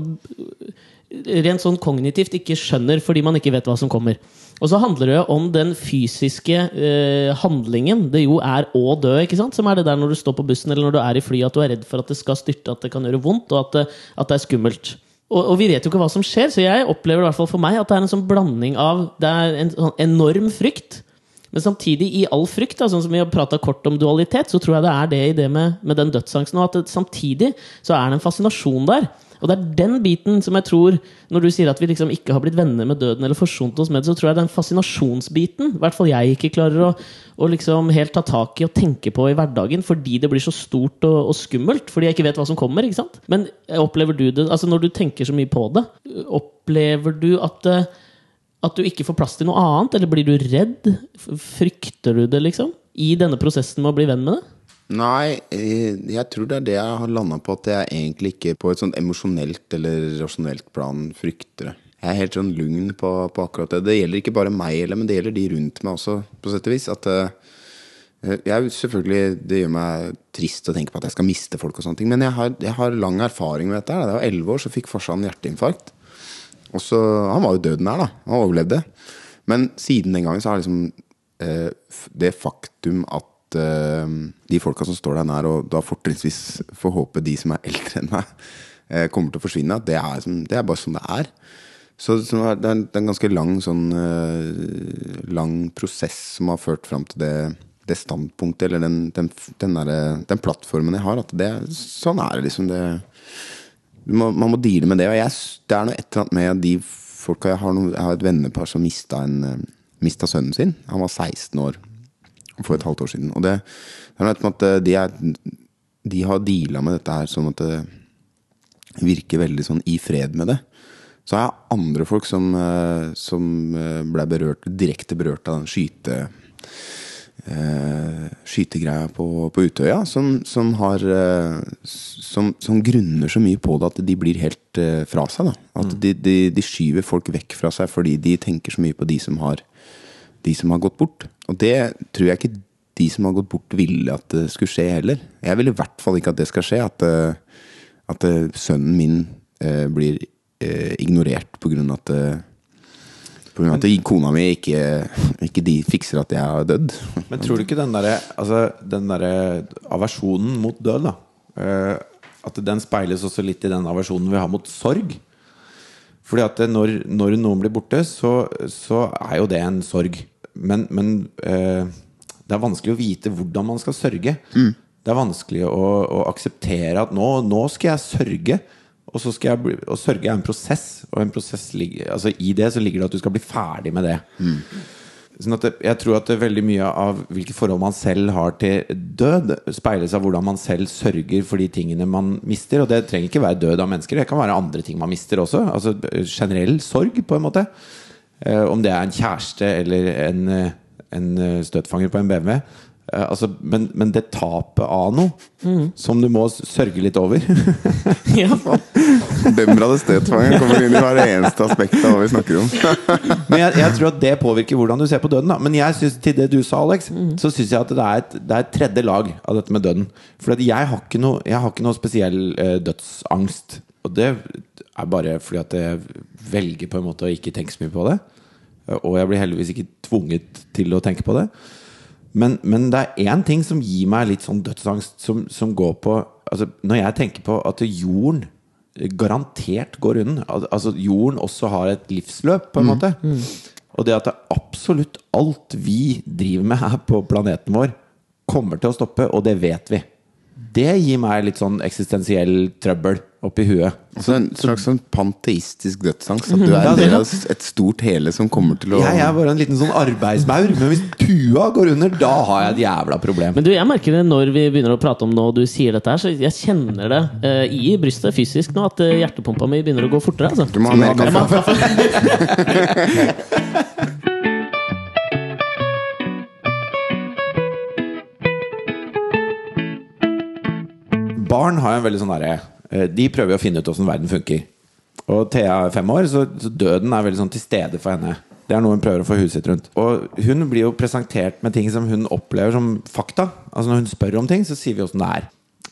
S3: rent sånn kognitivt ikke skjønner fordi man ikke vet hva som kommer. Og så handler det om den fysiske eh, handlingen det jo er å dø. ikke sant? Som er det der når du står på bussen eller når du er i fly at du er redd for at det skal styrte, at det kan gjøre vondt, og at det, at det er skummelt. Og, og vi vet jo ikke hva som skjer, så jeg opplever i hvert fall for meg at det er en sånn blanding av Det er en sånn enorm frykt. Men samtidig, i all frykt, da, sånn som vi har prata kort om dualitet, så tror jeg det er det i det med, med den dødsangsten. Og at det, samtidig så er det en fascinasjon der. Og det er den biten som jeg tror Når du sier at vi liksom ikke har blitt venner med døden, eller forsont oss med det, så tror jeg den fascinasjonsbiten I hvert fall jeg ikke klarer å, å liksom helt ta tak i og tenke på i hverdagen, fordi det blir så stort og, og skummelt. Fordi jeg ikke vet hva som kommer. ikke sant? Men opplever du det Altså når du tenker så mye på det, opplever du at eh, at du ikke får plass til noe annet? Eller blir du redd? Frykter du det, liksom? I denne prosessen med å bli venn med det?
S2: Nei, eh, jeg tror det er det jeg har landa på, at jeg egentlig ikke på et sånt emosjonelt eller rasjonelt plan frykter det. Jeg er helt sånn lugn på, på akkurat det. Det gjelder ikke bare meg, men det gjelder de rundt meg også, på sett og vis. At eh, jeg selvfølgelig, Det gjør meg trist å tenke på at jeg skal miste folk, og sånne ting men jeg har, jeg har lang erfaring med dette. Da jeg var elleve år, så fikk farsan hjerteinfarkt. Og så, Han var jo død nær, da. Han overlevde. Men siden den gangen så har liksom eh, det faktum at eh, de folka som står deg nær, og da fortrinnsvis får håpe de som er eldre enn meg, uh, kommer til å forsvinne, det er, det er bare sånn det er. Så, så det, er en, det er en ganske lang sånn uh, Lang prosess som har ført fram til det, det standpunktet, eller den, den, den, der, den plattformen jeg har. At det, sånn er det liksom. må, man må deale med det. Og jeg, det er noe et eller annet med de folka Jeg har, noe, jeg har et vennepar som mista, en, mista sønnen sin. Han var 16 år. For et halvt år siden. Og det, det er noe at de, er, de har deala med dette her sånn at det virker veldig sånn i fred med det. Så har jeg andre folk som, eh, som eh, ble berørt, direkte berørt av den skyte... eh, skytegreia på, på Utøya, som, som har eh, som, som grunner så mye på det at de blir helt eh, fra seg. Da. At de, de, de skyver folk vekk fra seg fordi de tenker så mye på de som har de som har gått bort. Og det tror jeg ikke de som har gått bort, ville at det skulle skje heller. Jeg vil i hvert fall ikke at det skal skje. At, eh, at eh, sønnen min eh, blir eh, ignorert på grunn av at eh, på grunn av at kona mi ikke, ikke de fikser at jeg har dødd.
S1: Men tror du ikke den derre altså, derre aversjonen mot død, da At den speiles også litt i den aversjonen vi har mot sorg? Fordi at når, når noen blir borte, så, så er jo det en sorg. Men, men eh, det er vanskelig å vite hvordan man skal sørge. Det er vanskelig å, å akseptere at nå, nå skal jeg sørge. Og så skal jeg bli, og sørge er en prosess, og en prosess ligger, altså i det så ligger det at du skal bli ferdig med det. Sånn at det, jeg tror at veldig mye av hvilke forhold man selv har til død, speiles av hvordan man selv sørger for de tingene man mister. Og det trenger ikke være død av mennesker, det kan være andre ting man mister også. Altså generell sorg, på en måte. Eh, om det er en kjæreste eller en, eh, en eh, støtfanger på en BMW. Altså, men, men det tapet av noe som du må sørge litt over
S3: Ja.
S2: Demrade støtfanger kommer inn i hver eneste aspekt av hva vi snakker om.
S1: Men jeg, jeg tror at det påvirker hvordan du ser på døden. Da. Men jeg synes, til det du sa, Alex, så syns jeg at det er, et, det er et tredje lag av dette med døden. For jeg har ikke noe, jeg har ikke noe spesiell eh, dødsangst. Og det er bare fordi at jeg velger på en måte å ikke tenke så mye på det. Og jeg blir heldigvis ikke tvunget til å tenke på det. Men, men det er én ting som gir meg litt sånn dødsangst, som, som går på altså, Når jeg tenker på at jorden garantert går under, al- altså jorden også har et livsløp, på en måte. Og det at det absolutt alt vi driver med her på planeten vår, kommer til å stoppe, og det vet vi. Det gir meg litt sånn eksistensiell trøbbel oppi huet.
S2: Så en slags sånn panteistisk dødsangst. At du er en del av et stort hele som kommer til å
S1: Jeg er bare en liten sånn arbeidsmaur, men hvis tua går under, da har jeg et jævla problem.
S3: Men du, jeg merker det når vi begynner å prate om det, og du sier dette her, så jeg kjenner det uh, i brystet fysisk nå, at eh, hjertepumpa mi begynner å gå fortere. Altså.
S2: Du må ha mer kaffe.
S1: Barn har jo en veldig sånn derre De prøver å finne ut åssen verden funker. Og Thea er fem år, så, døden er veldig sånn til stede for henne. Det er noe hun prøver å få huset sitt rundt. Og hun blir jo presentert med ting som hun opplever som fakta. Altså Når hun spør om ting, så sier vi åssen det er.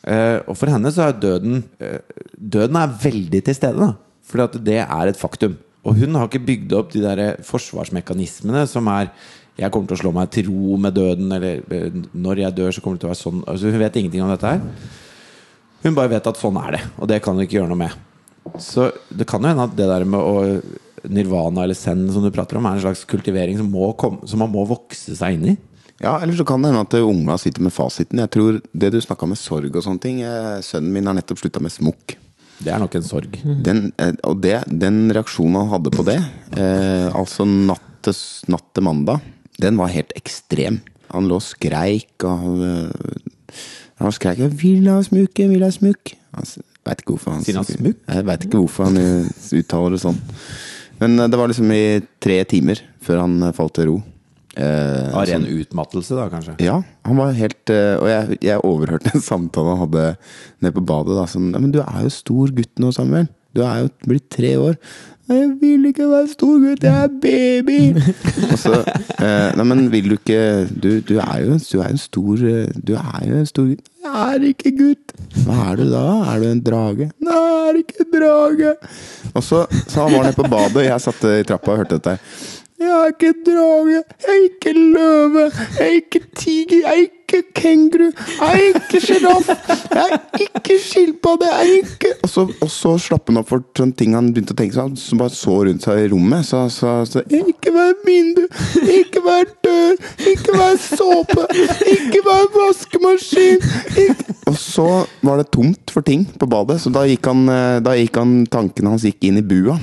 S1: Eh, og for henne så er døden eh, Døden er veldig til stede, da. Fordi at det er et faktum. Og hun har ikke bygd opp de der forsvarsmekanismene som er jeg kommer til å slå meg til ro med døden, eller eh, når jeg dør, så kommer det til å være sånn. Altså, hun vet ingenting om dette her. Hun bare vet at sånn er det, og det kan hun ikke gjøre noe med. Så det kan jo hende at det der med å nirvana eller zen som du prater om, er en slags kultivering som, må komme, som man må vokse seg inn i.
S2: Ja, eller så kan det hende at unga sitter med fasiten. Jeg tror Det du snakka med sorg og sånne ting eh, Sønnen min har nettopp slutta med smokk.
S1: Det er nok en sorg.
S2: Den, eh, og det, den reaksjonen han hadde på det, eh, altså natt til, natt til mandag, den var helt ekstrem. Han lå og skreik, og han, skrek vil ha smukke, vil ha smukk'. Veit ikke hvorfor han
S1: smukk?
S2: Jeg vet ikke hvorfor han eh, uttaler det sånn. Men eh, det var liksom i tre timer før han eh, falt til ro. Eh,
S1: Av ren
S2: sånn-
S1: utmattelse, da, kanskje.
S2: ja, han var helt eh, Og jeg, jeg overhørte en samtale han hadde nede på badet. Da, sånn, 'Men du er jo stor gutt nå, Samuel. Du er jo blitt tre år.' 'Jeg vil ikke være stor gutt, jeg er baby!' og så eh, Nei, men vil du ikke Du, du er jo du er en stor Du er jo en stor gutt. 'Jeg er ikke gutt.' 'Hva er du da? Er du en drage?' 'Nei, jeg er ikke en drage.' Og så, så han var nede på badet, og jeg satt i trappa og hørte dette. Jeg er ikke drage, jeg er ikke løve, jeg er ikke tiger, jeg er ikke kenguru, jeg er ikke sjiraff, jeg er ikke skilpadde, jeg er ikke og så, og så slapp han opp for sånne ting han begynte å tenke seg, som bare så rundt seg i rommet. Så, så, så Ikke vær vindu, ikke vær dør, ikke vær såpe, ikke vær vaskemaskin. Ikke. Og så var det tomt for ting på badet, så da gikk han, eh, da gikk han tankene hans gikk inn i bua.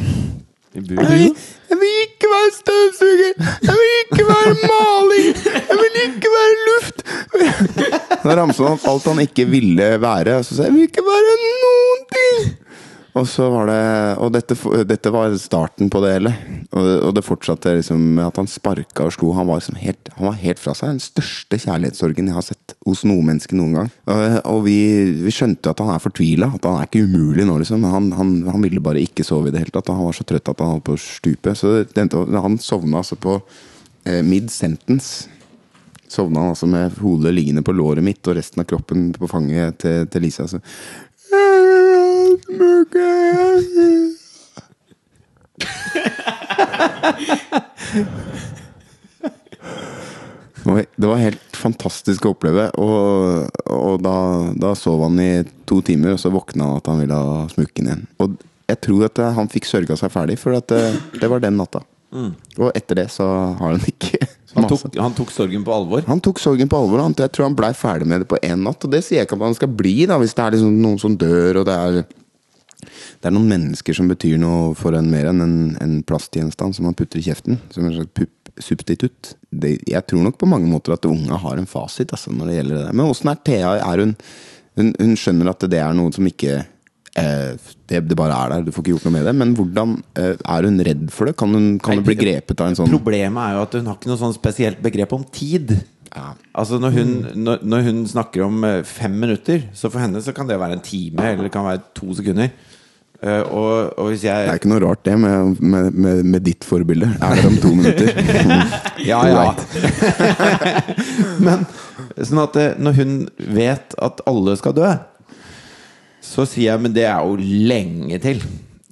S2: I buret? Jeg, jeg, vil ikke være støvsuger! Jeg vil ikke være maling! Jeg vil ikke være luft! Da ramset han opp alt han ikke ville være. Så sa jeg 'jeg vil ikke være noen ting'. Og så var det Og dette, dette var starten på det hele. Og, og det fortsatte liksom med at han sparka og slo. Han var, liksom helt, han var helt fra seg. Den største kjærlighetssorgen jeg har sett hos noe menneske noen gang. Og, og vi, vi skjønte at han er fortvila. At han er ikke umulig nå, liksom. Han, han, han ville bare ikke sove i det hele tatt. Han var så trøtt at han holdt på å stupe. Så det, han sovna altså på eh, mid sentence. Sovna han altså med hodet liggende på låret mitt og resten av kroppen på fanget til, til Lisa. Så. Det var, helt fantastisk å oppleve. Og, og da, da sov han i to timer, og så våkna han at han ville ha smukken igjen. Og jeg tror at han fikk sørga seg ferdig, for det, det var den natta. Og etter det så har han ikke
S1: Han tok, han tok sorgen på alvor.
S2: Han tok sorgen på alvor. Han, jeg tror han blei ferdig med det på én natt. Og det sier jeg ikke at han skal bli, da hvis det er liksom noen som dør, og det er det er noen mennesker som betyr noe for en mer enn en, en plastgjenstand som man putter i kjeften. Som en slags substitutt. Det, jeg tror nok på mange måter at unga har en fasit altså, når det gjelder det der. Men åssen er Thea? Er hun, hun Hun skjønner at det er noe som ikke eh, det, det bare er der, du får ikke gjort noe med det. Men hvordan eh, er hun redd for det? Kan hun, kan hun bli grepet av en sånn
S1: Problemet er jo at hun har ikke noe sånn spesielt begrep om tid.
S2: Ja.
S1: Altså når hun, når, når hun snakker om eh, fem minutter, så for henne så kan det være en time, eller det kan være to sekunder. Eh, og, og hvis
S2: Det er ikke noe rart, det, med, med, med, med ditt forbilde. Er det om to minutter?
S1: Ja, ja. Men sånn at eh, når hun vet at alle skal dø, så sier jeg men det er jo lenge til.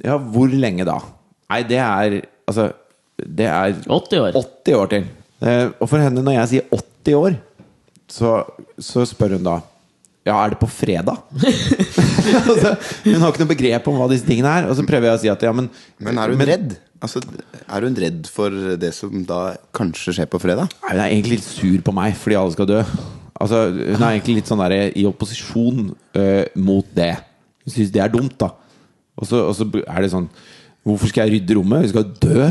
S1: Ja, hvor lenge da? Nei, det er Altså, det er
S3: 80 år.
S1: 80 år til. Uh, og for henne, når jeg sier 80 år, så, så spør hun da Ja, er det på fredag? altså, hun har ikke noe begrep om hva disse tingene er. Og så prøver jeg å si at ja, men
S2: Men er hun redd? Altså, er hun redd for det som da kanskje skjer på fredag?
S1: Nei, Hun er egentlig litt sur på meg fordi alle skal dø. Altså, hun er egentlig litt sånn der i opposisjon uh, mot det. Hun syns det er dumt, da. Og så, og så er det sånn Hvorfor skal jeg rydde rommet? Vi skal dø!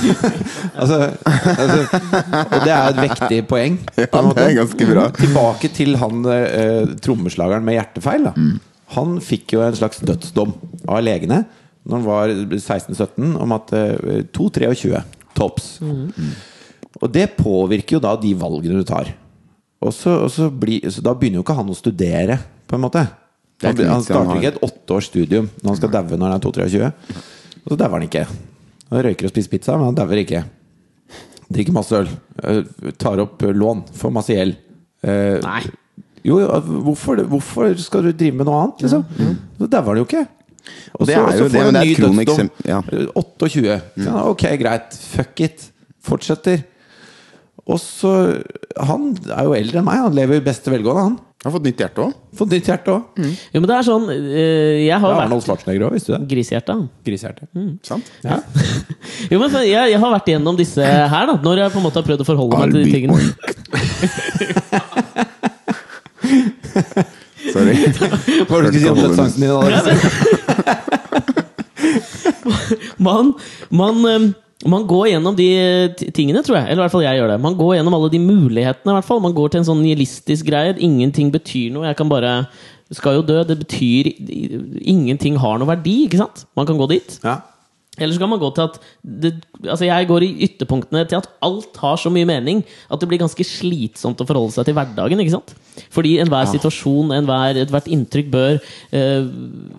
S1: altså, altså, og det er et vektig poeng. på en
S2: Ja, det er ganske bra.
S1: Tilbake til han eh, trommeslageren med hjertefeil. Da.
S2: Mm.
S1: Han fikk jo en slags dødsdom av legene når han var 16-17, om at eh, 2-23 tops. Og det påvirker jo da de valgene du tar. Og så, og så, bli, så da begynner jo ikke han å studere, på en måte. Han, han starter ikke et åtteårs studium når han skal daue når han er 2-23. Og så dauer han ikke. Han røyker og spiser pizza, men han dauer ikke. Drikker masse øl. øh, Tar opp øh, lån. Får masse gjeld. Eh,
S3: Nei.
S1: Jo, jo, hvorfor, hvorfor skal du drive med noe annet, liksom? Så dauer han jo ikke. Og så- får han
S2: en
S1: ny dødsdom.
S2: ja.
S1: 28. Ja, ok, greit. Fuck it. Fortsetter. Og så Han er jo eldre enn meg. Han lever i beste velgående, han.
S2: Har fått nytt hjerte òg.
S1: Fått nytt hjerte òg.
S3: Jo, men det er sånn øh, Jeg har
S1: Ja, Arnold
S3: vært
S1: Schwarzenegger òg, visste du det?
S3: grisehjerte.
S1: Grisehjerte.
S2: Sant?
S1: Ja.
S3: Jo, men jeg, jeg har vært igjennom disse her, da. Når jeg på en måte har prøvd å forholde meg til de tingene.
S2: Sorry.
S1: Hva var det du skulle si om dødsangsten din? Alex?
S3: Man, man, øhm, man går gjennom de tingene, tror jeg. Eller i hvert fall jeg gjør det. Man går gjennom alle de mulighetene. i hvert fall Man går til en sånn nihilistisk greie. Ingenting betyr noe. Jeg kan bare Skal jo dø. Det betyr Ingenting har noe verdi, ikke sant? Man kan gå dit.
S1: Ja.
S3: Eller så kan man gå til at det, Altså Jeg går i ytterpunktene til at alt har så mye mening at det blir ganske slitsomt å forholde seg til hverdagen. ikke sant? Fordi enhver situasjon, enhver, ethvert inntrykk bør eh,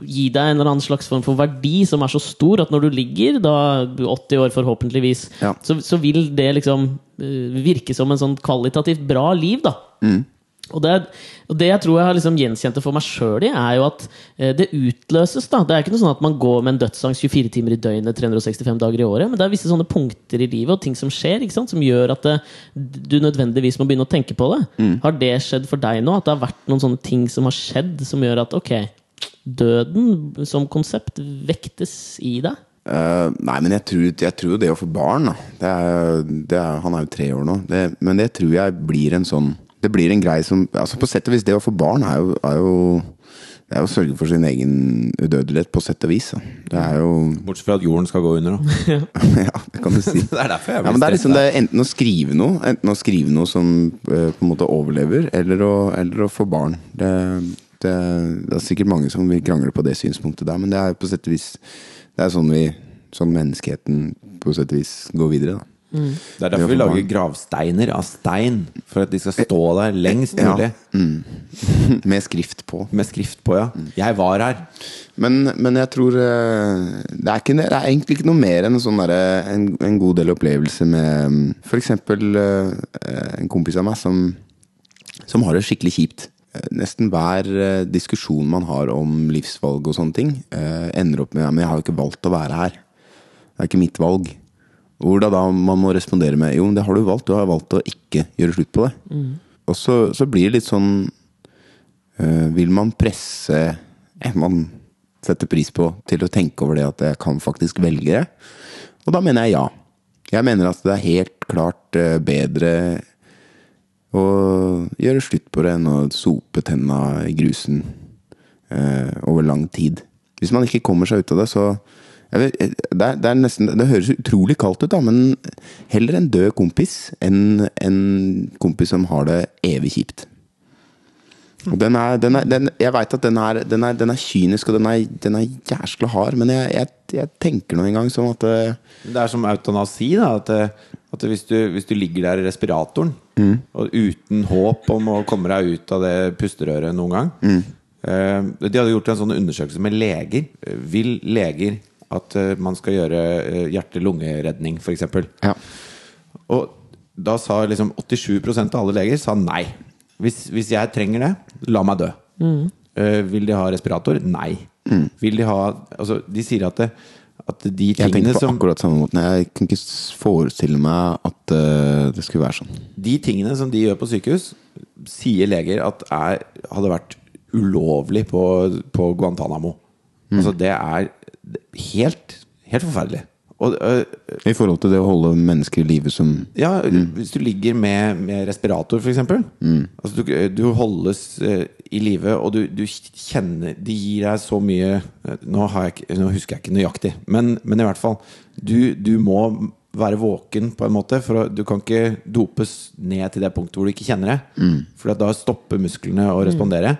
S3: gi deg en eller annen slags form for verdi som er så stor at når du ligger, da 80 år forhåpentligvis,
S2: Ja.
S3: så, så vil det liksom eh, virke som en sånn kvalitativt bra liv, da. Og det, og det jeg tror jeg har liksom gjenkjent det for meg sjøl i, er jo at eh, det utløses. da Det er ikke noe sånn at man går med en dødsangst 24 timer i døgnet 365 dager i året. Men det er visse sånne punkter i livet og ting som skjer, sant? som gjør at det, du nødvendigvis må begynne å tenke på det. Har det skjedd for deg nå? At det har vært noen sånne ting som har skjedd, som gjør at ok, døden som konsept vektes i deg?
S2: Uh, nei, men jeg tror, jeg tror det å få barn da. det er, det er, Han er jo tre år nå. Det, men det tror jeg blir en sånn Det blir en greie som altså På sett og vis, det å få barn er jo, er jo det er å sørge for sin egen udødelighet, på sett og vis. Da. Det er jo
S1: Bortsett fra at jorden skal gå under, da.
S2: Ja, det kan du si.
S1: Det er derfor jeg
S2: Ja,
S1: blir
S2: men det er liksom det er enten å skrive noe Enten å skrive noe som uh, på en måte overlever, eller å, eller å få barn. Det, det, det er sikkert mange som vil krangle på det synspunktet der, men det er på sett og vis Det er sånn vi Sånn menneskeheten på sett og vis går videre, da.
S1: Det er derfor vi lager gravsteiner av stein. For at de skal stå der lengst
S2: Ja.
S1: Mm.
S2: Med skrift på.
S1: Med skrift på, ja. Jeg var her.
S2: Men, men jeg tror eh, det er, ikke, det er egentlig ikke noe mer enn en, sånn der, en, en god del opplevelse med f.eks. For eksempel eh, en kompis av meg som, som har det skikkelig kjipt. Eh, Nesten hver diskusjon man har om livsvalg og sånne ting, ender opp med ja, men 'jeg har jo ikke valgt å være her'. Det er ikke mitt valg. Hvor da, da man må respondere med 'jo, men det har du valgt', du har valgt å ikke gjøre slutt på det'. Og så, så blir det litt sånn øh, vil man presse en man setter pris på, til å tenke over det at jeg kan faktisk velge det? Og da mener jeg ja. Jeg mener at det er helt klart eh, bedre å gjøre slutt på det enn å sope tenna i grusen øh, over lang tid. Hvis man ikke kommer seg ut av det, så vet, eh, det, er, det, er nesten, det høres utrolig kaldt ut, da, men heller en død kompis enn en kompis som har det evig kjipt. Og den er, den er, den, jeg veit at den er, den, er, den kynisk og den er, den jæskla hard, men jeg, jeg, jeg tenker nå engang sånn at eh,
S1: Det er som eutanasi. da At, eh, at hvis, du, hvis du ligger der i respiratoren og uten håp om å komme deg ut av det pusterøret noen gang mm. De hadde gjort en sånn undersøkelse med leger. Vil leger at eh, man skal gjøre eh, hjerte-lungeredning, f.eks.?
S2: Ja.
S1: Og da sa liksom 87% av alle leger sa nei. Hvis, hvis jeg trenger det, la meg dø. Eh, vil de ha respirator? Nei. Vil de ha Altså, de sier at, det, at de
S2: Jeg
S1: tingene
S2: tenker på
S1: som
S2: akkurat samme måten. Jeg kan ikke forestille meg at uh, det skulle være sånn.
S1: De tingene som de gjør på sykehus, sier leger at er, hadde vært ulovlig på, på Guantánamo. Altså, det er helt, helt forferdelig. Og, øh,
S2: I forhold til det å holde mennesker i live som
S1: ja, hvis du ligger med, med respirator, f.eks. Mm. Altså, du, du holdes eh, i live, og du, du kjenner De gir deg så mye nå, har jeg, nå husker jeg ikke nøyaktig, men, men i hvert fall. Du, du må være våken på en måte, for du kan ikke dopes ned til det punktet hvor du ikke kjenner det. For da stopper musklene å respondere.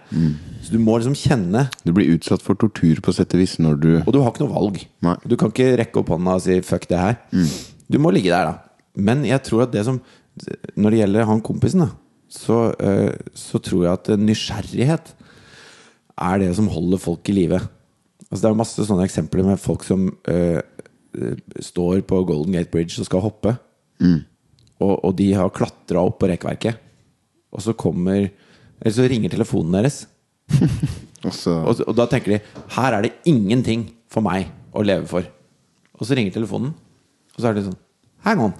S1: Så du må liksom kjenne
S2: Du blir utsatt for tortur på sett og vis når du
S1: og du har ikke noe valg.
S2: Nei.
S1: Du kan ikke rekke opp hånda og si 'fuck det her'. Du må ligge der, da. Men jeg tror at det som Når det gjelder han kompisen, da, så, eh, så tror jeg at nysgjerrighet er det som holder folk i live. Altså, det er masse sånne eksempler med folk som eh, står på Golden Gate Bridge og skal hoppe. Og, og de har klatra opp på rekkverket. Og så kommer Eller så ringer telefonen deres.
S2: Og så
S1: Og, og da tenker de her er det ingenting for meg å leve for. Og så ringer telefonen, og så er det sånn Hang on.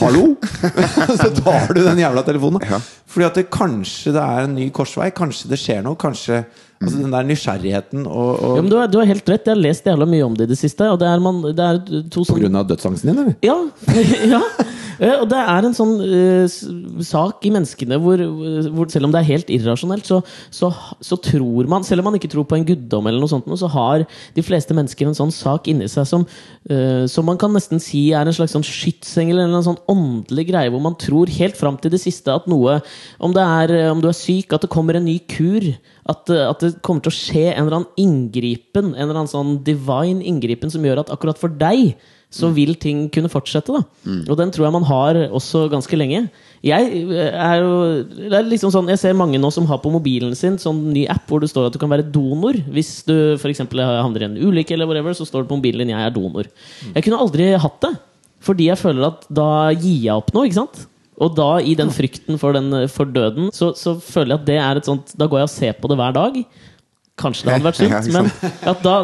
S1: Hallo? så tar du den jævla telefonen.
S2: Ja.
S1: Fordi at det, kanskje det er en ny korsvei. Kanskje det skjer noe. Kanskje altså Den der nysgjerrigheten og, og
S3: Ja, men du, har, du har helt rett. Jeg har lest jævla mye om det i det siste. Og det er, man, det er to
S1: På grunn av dødsangsten din, eller?
S3: Ja. ja. Eh, Og det er en sånn uh, sak i menneskene hvor, hvor selv om det er helt irrasjonelt, så, så, så tror man Selv om man ikke tror på en guddom, eller noe sånt, så har de fleste mennesker en sånn sak inni seg som, uh, som man kan nesten si er en slags sånn skytsengel, eller en sånn åndelig greie hvor man tror helt fram til det siste at noe Om, det er, om du er syk, at det kommer en ny kur. At, eh, at det kommer til å skje en eller annen inngripen, en eller annen sånn divine inngripen som gjør at akkurat for deg så vil ting kunne fortsette. da Og den tror jeg man har også ganske lenge. Jeg eh, er jo Det er liksom sånn Jeg ser mange nå som har på mobilen sin sånn ny app hvor det står at du kan være donor. Hvis du f.eks. havner i en ulykke, eller whatever, så står det på mobilen din 'Jeg er donor'. Jeg kunne aldri hatt det, fordi jeg føler at da gir jeg opp noe. ikke sant? Og da, i den frykten for, den, for døden, så, så føler jeg at det er et sånt Da går jeg og ser på det hver dag. Kanskje det hadde vært
S2: Ja,
S3: sunt, men at, da,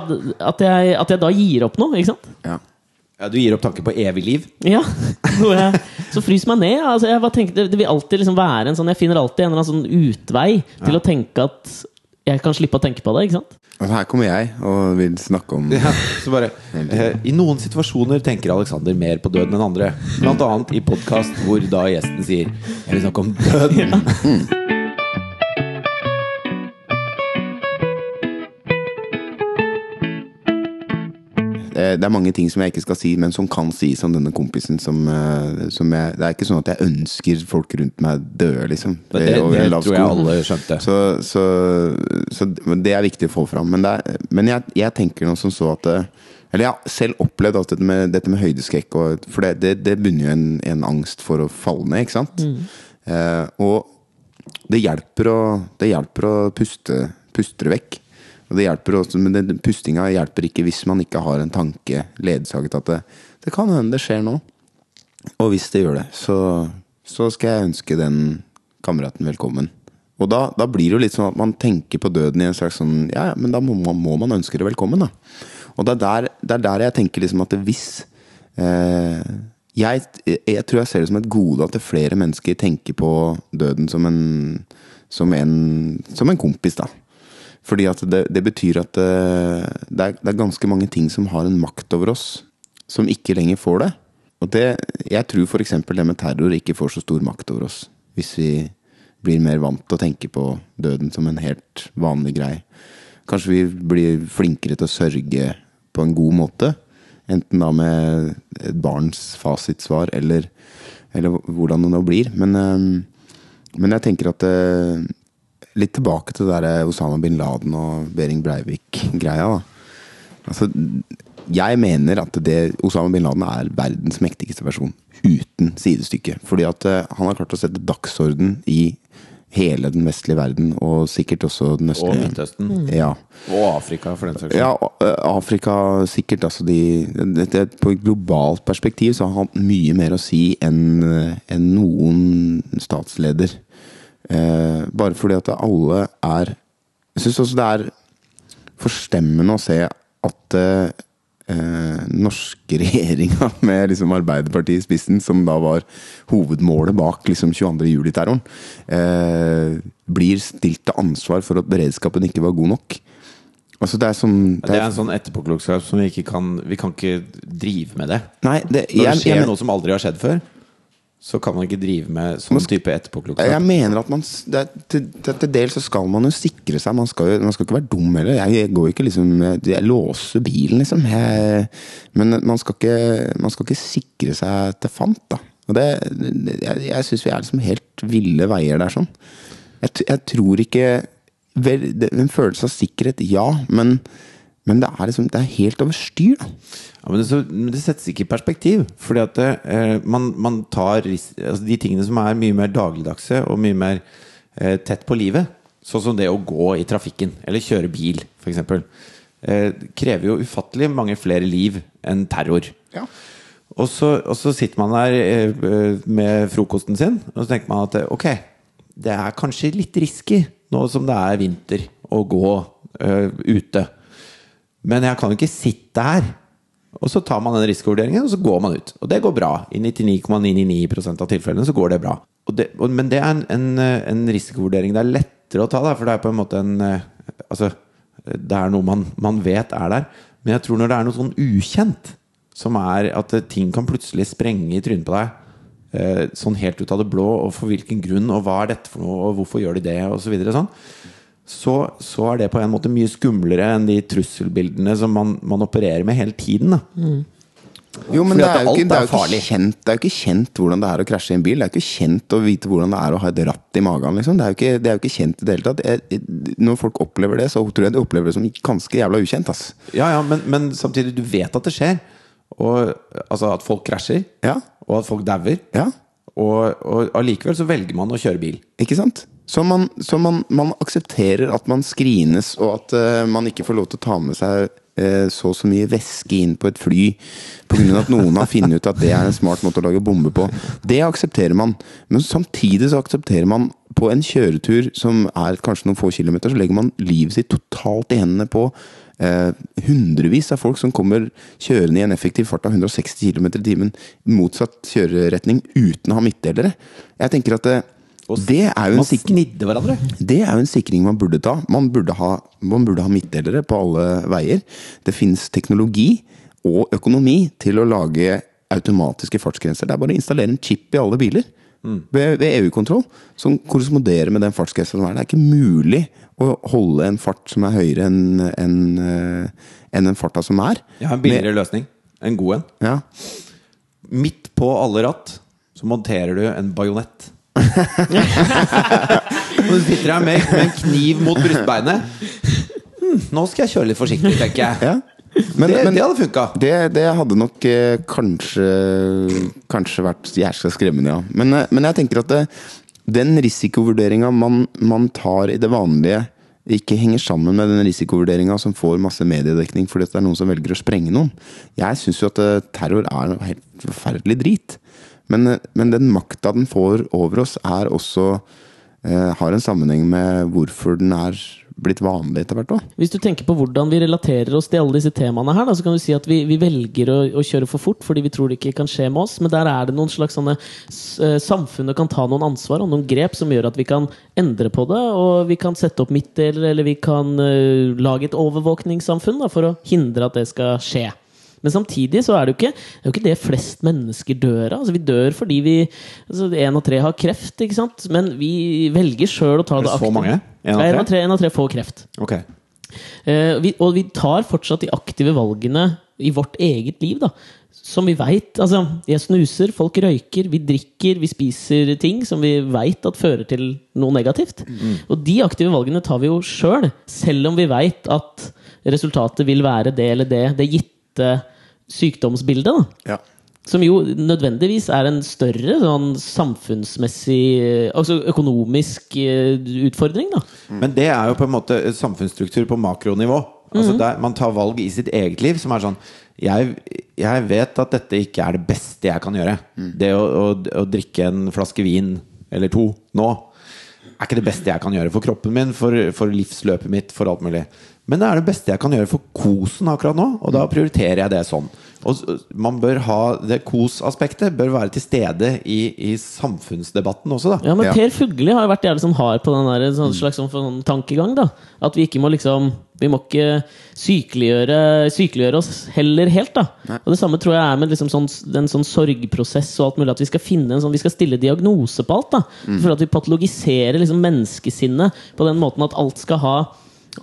S3: at, jeg, at jeg da gir opp noe. ikke sant?
S2: Ja.
S1: Ja, Du gir opp tanken på evig liv?
S3: Ja, noe jeg, Så frys meg ned. Altså, jeg tenker, det, det vil alltid liksom være en sånn Jeg finner alltid en eller annen sånn utvei til å tenke at jeg kan slippe å tenke på det. ikke sant?
S2: Og her kommer jeg og vil snakke om
S1: Ja, så bare eh, I noen situasjoner tenker Alexander mer på døden enn andre. Blant annet i podkast hvor da gjesten sier 'Jeg vil snakke om døden'.
S2: Det er mange ting som jeg ikke skal si, men som kan sies om denne kompisen. Som, eh, som jeg, det er ikke sånn at jeg ønsker folk rundt meg døde, liksom.
S1: Det, det,
S2: det
S1: tror jeg alle skjønte.
S2: Så, så, så men det er viktig å få fram. Men, det er, men jeg, jeg tenker noe som så at Eller jeg har selv opplevd alt dette med, dette med høydeskrekk og, For det, det, det bunner jo i en, en angst for å falle ned, ikke sant? Eh, og det hjelper å, det hjelper å puste, puste det vekk. Og det hjelper også, men den pustinga hjelper ikke hvis man ikke har en tanke ledsaget at det, det kan hende det skjer nå. Og hvis det gjør det, så, så skal jeg ønske den kameraten velkommen. Og da, da blir det jo litt sånn at man tenker på døden i en slags sånn Ja, ja, men da må man, må man ønske det velkommen, da. Og det er der, det er der jeg tenker liksom at hvis eh, jeg, jeg tror jeg ser det som et gode at flere mennesker tenker på døden som en, som en, som en kompis, da. Fordi at det, det betyr at eh, det er, det er ganske mange ting som har en makt over oss, som ikke lenger får det. Og det, jeg tror f.eks. det med terror ikke får så stor makt over oss. Hvis vi blir mer vant til å tenke på døden som en helt vanlig greie. Kanskje vi blir flinkere til å sørge på en god måte. Enten da med et barns fasitsvar, eller, eller hvordan det nå blir. Men, eh, men jeg tenker at eh, Litt tilbake til det der Osama bin Laden og Behring Breivik-greia. da. Altså, jeg mener at det, Osama bin Laden er verdens mektigste person. Uten sidestykke. Fordi at eh, han har klart å sette dagsorden i hele den vestlige verden, og sikkert også den
S1: Og. Midtøsten.
S2: Ja.
S1: Og Afrika, for den saks skyld.
S2: Ja, Afrika sikkert. Altså de, det, det, på et globalt perspektiv så har han mye mer å si enn enn noen statsleder. Eh, bare fordi at alle er Jeg syns også det er forstemmende å se at eh, eh, norske regjeringa med liksom Arbeiderpartiet i spissen, som da var hovedmålet bak liksom 22. juli-terroren, eh, blir stilt til ansvar for at beredskapen ikke var god nok. Altså det er sånn
S1: Det er en sånn etterpåklokskap som vi ikke kan Vi kan ikke drive med det.
S2: Nei, det,
S1: Når det
S2: jeg, jeg,
S1: noe som aldri har skjedd før, så kan man ikke drive med sånn type etterpåklokskap.
S2: jeg mener at man det til, til, til dels så skal man jo sikre seg. Man skal, man skal ikke være dum heller. Jeg, jeg går ikke liksom Jeg, låser bilen, liksom. Jeg, men man skal, ikke, man skal ikke sikre seg til fant, da. Og det, det- jeg jeg syns vi er liksom helt ville veier der, sånn. Jeg, jeg tror ikke vel, det, En følelse av sikkerhet, ja, men, men det er liksom Det er helt over styr, da.
S1: Ja, men det, så, men det settes ikke i perspektiv. Fordi at det, eh, man, man tar altså De tingene som er mye mer dagligdagse og mye mer eh, tett på livet, sånn som det å gå i trafikken eller kjøre bil, f.eks., eh, krever jo ufattelig mange flere liv enn terror.
S2: Ja.
S1: Og så, og så sitter man der eh, med frokosten sin, og så tenker man at eh, ok, det er kanskje litt risky nå som det er vinter å gå eh, ute. Men jeg kan jo ikke sitte her. Og så tar man den risikovurderingen, og så går man ut. Og det går bra. I 99,999% av tilfellene så går det bra. Det, men det er en, en, eh, en risikovurdering det er lettere å ta, da, for det er på en måte en eh, Altså, det er noe man, man vet er der. Men jeg tror når det er noe sånn ukjent, som er at eh, ting kan plutselig sprenge i trynet på deg, eh, sånn helt ut av det blå, og for hvilken grunn, og hva er dette for noe, og hvorfor gjør de det, og så videre sånn, så, så er det på en måte mye skumlere enn de trusselbildene som man, man opererer med hele tiden. Da.
S2: Jo, men det er jo, ikke, det, er jo kjent, det er jo ikke kjent hvordan det er å krasje i en bil. Det er jo ikke kjent å vite hvordan det er å ha et ratt i magen. Liksom. Det, er ikke, det er jo ikke kjent i det hele tatt. Jeg, når folk opplever det, så tror jeg de opplever det som ganske jævla ukjent. Ass.
S1: Ja, ja, men, men samtidig, du vet at det skjer. Og, altså at folk krasjer,
S2: Ja,
S1: og at folk dauer.
S2: ja,
S1: Og, og allikevel så velger man å kjøre bil.
S2: ikke sant? Så man, så man, man aksepterer at man skrines, og at uh, man ikke får lov til å ta med seg eh, så så mye væske inn på et fly pga. at noen har funnet ut at det er en smart måte å lage bombe på. Det aksepterer man. Men samtidig så aksepterer man på en kjøretur som er kanskje noen få kilometer, så legger man livet sitt totalt i hendene på eh, hundrevis av folk som kommer kjørende i en effektiv fart av 160 km i timen motsatt kjøreretning uten å ha midtdelere. Jeg tenker at det, det er jo en
S1: Man
S2: sikring
S1: hverandre.
S2: det er jo en sikring man burde ta. Man burde ha, man burde ha midtdelere på alle veier. Det finnes teknologi og økonomi til å lage automatiske fartsgrenser. Det er bare å installere en chip i alle biler. Ved, ved EU-kontroll, som korresponderer med den fartsgrensa som er. Det er ikke mulig å holde en fart som er høyere enn en, en enn den farta som er.
S1: Jeg har en billigere løsning. En god en.
S2: Ja.
S1: Midt på alle ratt så monterer du en bajonett. Og du sitter her med, med en kniv mot brystbeinet. Hm, nå skal jeg kjøre litt forsiktig, tenker jeg.
S2: ja. Men,
S1: det,
S2: men
S1: det hadde funka.
S2: det, det hadde nok eh, kanskje Kanskje vært jæskla skremmende, ja. Men, eh, men jeg tenker at det, den risikovurderinga man, man tar i det vanlige, ikke henger sammen med den risikovurderinga som får masse mediedekning fordi det er noen som velger å sprenge noen. Jeg syns jo at eh, terror er noe helt forferdelig drit. Men, eh, men den makta den får over oss, er også eh, har en sammenheng med hvorfor den er blitt vanlig etter hvert òg.
S3: Hvis du tenker på hvordan vi relaterer oss til alle disse temaene her, da, så kan du si at vi, vi velger å, å kjøre for fort fordi vi tror det ikke kan skje med oss. Men der er det noen slags sånne eh, Samfunnet kan ta noen ansvar og noen grep som gjør at vi kan endre på det. Og vi kan sette opp midtdeler, eller vi kan uh, lage et overvåkningssamfunn da, for å hindre at det skal skje. Men samtidig så er det jo ikke det, jo ikke det flest mennesker dør av. Altså, vi dør fordi vi altså, En av tre har kreft, ikke sant? Men vi velger sjøl å ta det
S1: aktivt. så mange? En av tre?
S3: En av tre, en av tre får kreft.
S1: Okay.
S3: Uh, vi, og vi tar fortsatt de aktive valgene i vårt eget liv, da. Som vi veit Altså, jeg snuser, folk røyker, vi drikker, vi spiser ting som vi veit at fører til noe negativt. Og de aktive valgene tar vi jo sjøl, selv om vi veit at resultatet vil være det eller det. Det gitte sykdomsbildet, da.
S2: Ja.
S3: Som jo nødvendigvis er en større sånn samfunnsmessig eh, Altså økonomisk eh, utfordring, da.
S1: Men det er jo på en måte samfunnsstruktur på makronivå. Altså der Man tar valg i sitt eget liv som er sånn jeg, jeg vet at dette ikke er det beste jeg kan gjøre. Det å, å, å drikke en flaske vin eller to nå er ikke det beste jeg kan gjøre for kroppen min, for, for livsløpet mitt, for alt mulig. Men det er det beste jeg kan gjøre for kosen akkurat nå, og da prioriterer jeg det sånn. Og man bør ha Det kos-aspektet bør være til stede i, i samfunnsdebatten også, da.
S3: Ja, men. Per Fugli har jo vært jævlig sånn hard på den der, sånn slags sånn, sånn tankegang. da At vi ikke må liksom Vi må ikke sykeliggjøre, sykeliggjøre oss heller helt. da Og det samme tror jeg er med liksom sånn, den sånn sorgprosess og alt mulig. At vi skal finne en sånn Vi skal stille diagnose på alt. da For at vi patologiserer liksom menneskesinnet på den måten at alt skal ha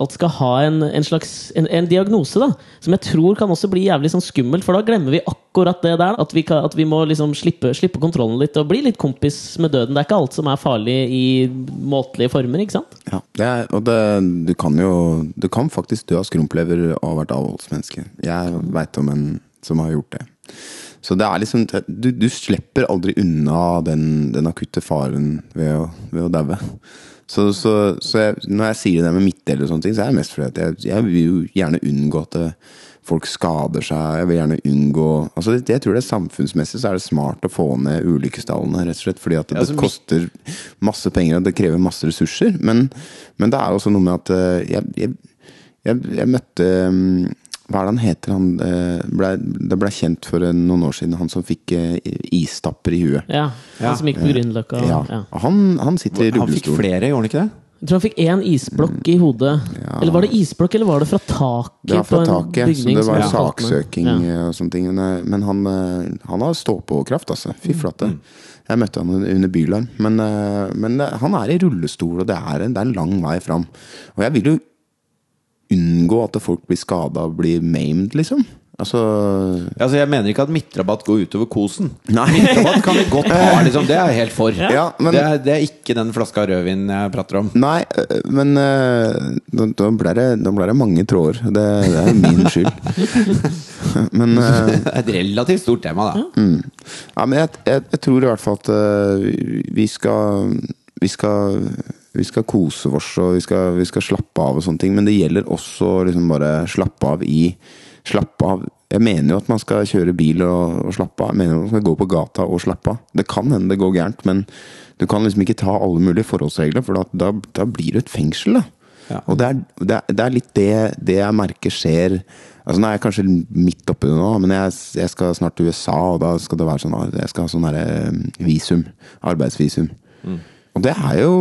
S3: Alt skal ha en, en slags en, en diagnose, da som jeg tror kan også bli jævlig sånn skummelt. For da glemmer vi akkurat det der. At vi, kan, at vi må liksom slippe, slippe kontrollen litt og bli litt kompis med døden. Det er ikke alt som er farlig i måtelige former. ikke sant?
S2: Ja, er, og det, du kan jo Du kan faktisk dø av skrumplever og ha vært avholdsmenneske. Jeg veit om en som har gjort det. Så det er liksom Du, du slipper aldri unna den, den akutte faren ved å, ved å daue. Så, så, så jeg, når jeg sier det med midtdeler og sånne ting, så er det mest fordi at jeg, jeg vil jo gjerne unngå at folk skader seg. Jeg vil gjerne unngå Altså Jeg tror det er samfunnsmessig så er det smart å få ned ulykkestallene, rett og slett. Fordi at det
S1: Ja, altså,
S2: koster masse penger, og det krever masse ressurser. Men, men det er også noe med at eh, jeg, jeg, møtte mm, Hva er det han heter? Han eh, ble, det ble kjent for eh, noen år siden, han som fikk eh, istapper i huet.
S3: Ja,
S1: Ja.
S3: Han som gikk på Grünerløkka.
S2: Ja. Han, han sitter i
S1: Han fikk flere, gjorde han ikke det?
S3: Jeg tror han fikk én isblokk i hodet.
S2: Ja.
S3: Eller var det isblokk, eller var det fra taket?
S2: Det var fra taket, så det var saksøking
S3: Ja.
S2: og sånne ting. Men, han, han har stå-på-kraft, altså. Fy flate. Jeg møtte han under Bylarm. Men, men han er i rullestol, og det er, en, det er en lang vei fram. Og jeg vil jo unngå at folk blir skada og blir maimed, liksom. Altså
S1: Altså, jeg mener ikke at midtrabatt går utover kosen.
S2: Nei.
S1: Midtrabatt kan vi godt ha, liksom. Det er jeg helt for.
S2: Ja, men-
S1: det, er, det er ikke den flaska rødvin jeg prater om.
S2: Nei, øh, men øh, da, da ble det, da ble det mange tråder. Det, det er min skyld. Men
S1: Det er et relativt stort tema, da.
S2: Ja, men jeg, jeg, jeg tror i hvert fall at vi skal Vi skal vi skal kose oss og vi skal, vi skal slappe av og sånne ting. Men det gjelder også liksom bare slappe av i Slappe av Jeg mener jo at man skal kjøre bil og, og slappe av. Jeg mener at man skal gå på gata og slappe av. Det kan hende det går gærent, men du kan liksom ikke ta alle mulige forholdsregler, for da, da, da blir det et fengsel, da.
S1: Ja.
S2: Og det er, det, er, det er litt det, det jeg merker skjer Altså Nå er jeg kanskje midt oppi det nå, men jeg, jeg skal snart til USA, og da skal det være sånn Jeg skal ha sånn derre visum. Arbeidsvisum. Og det er jo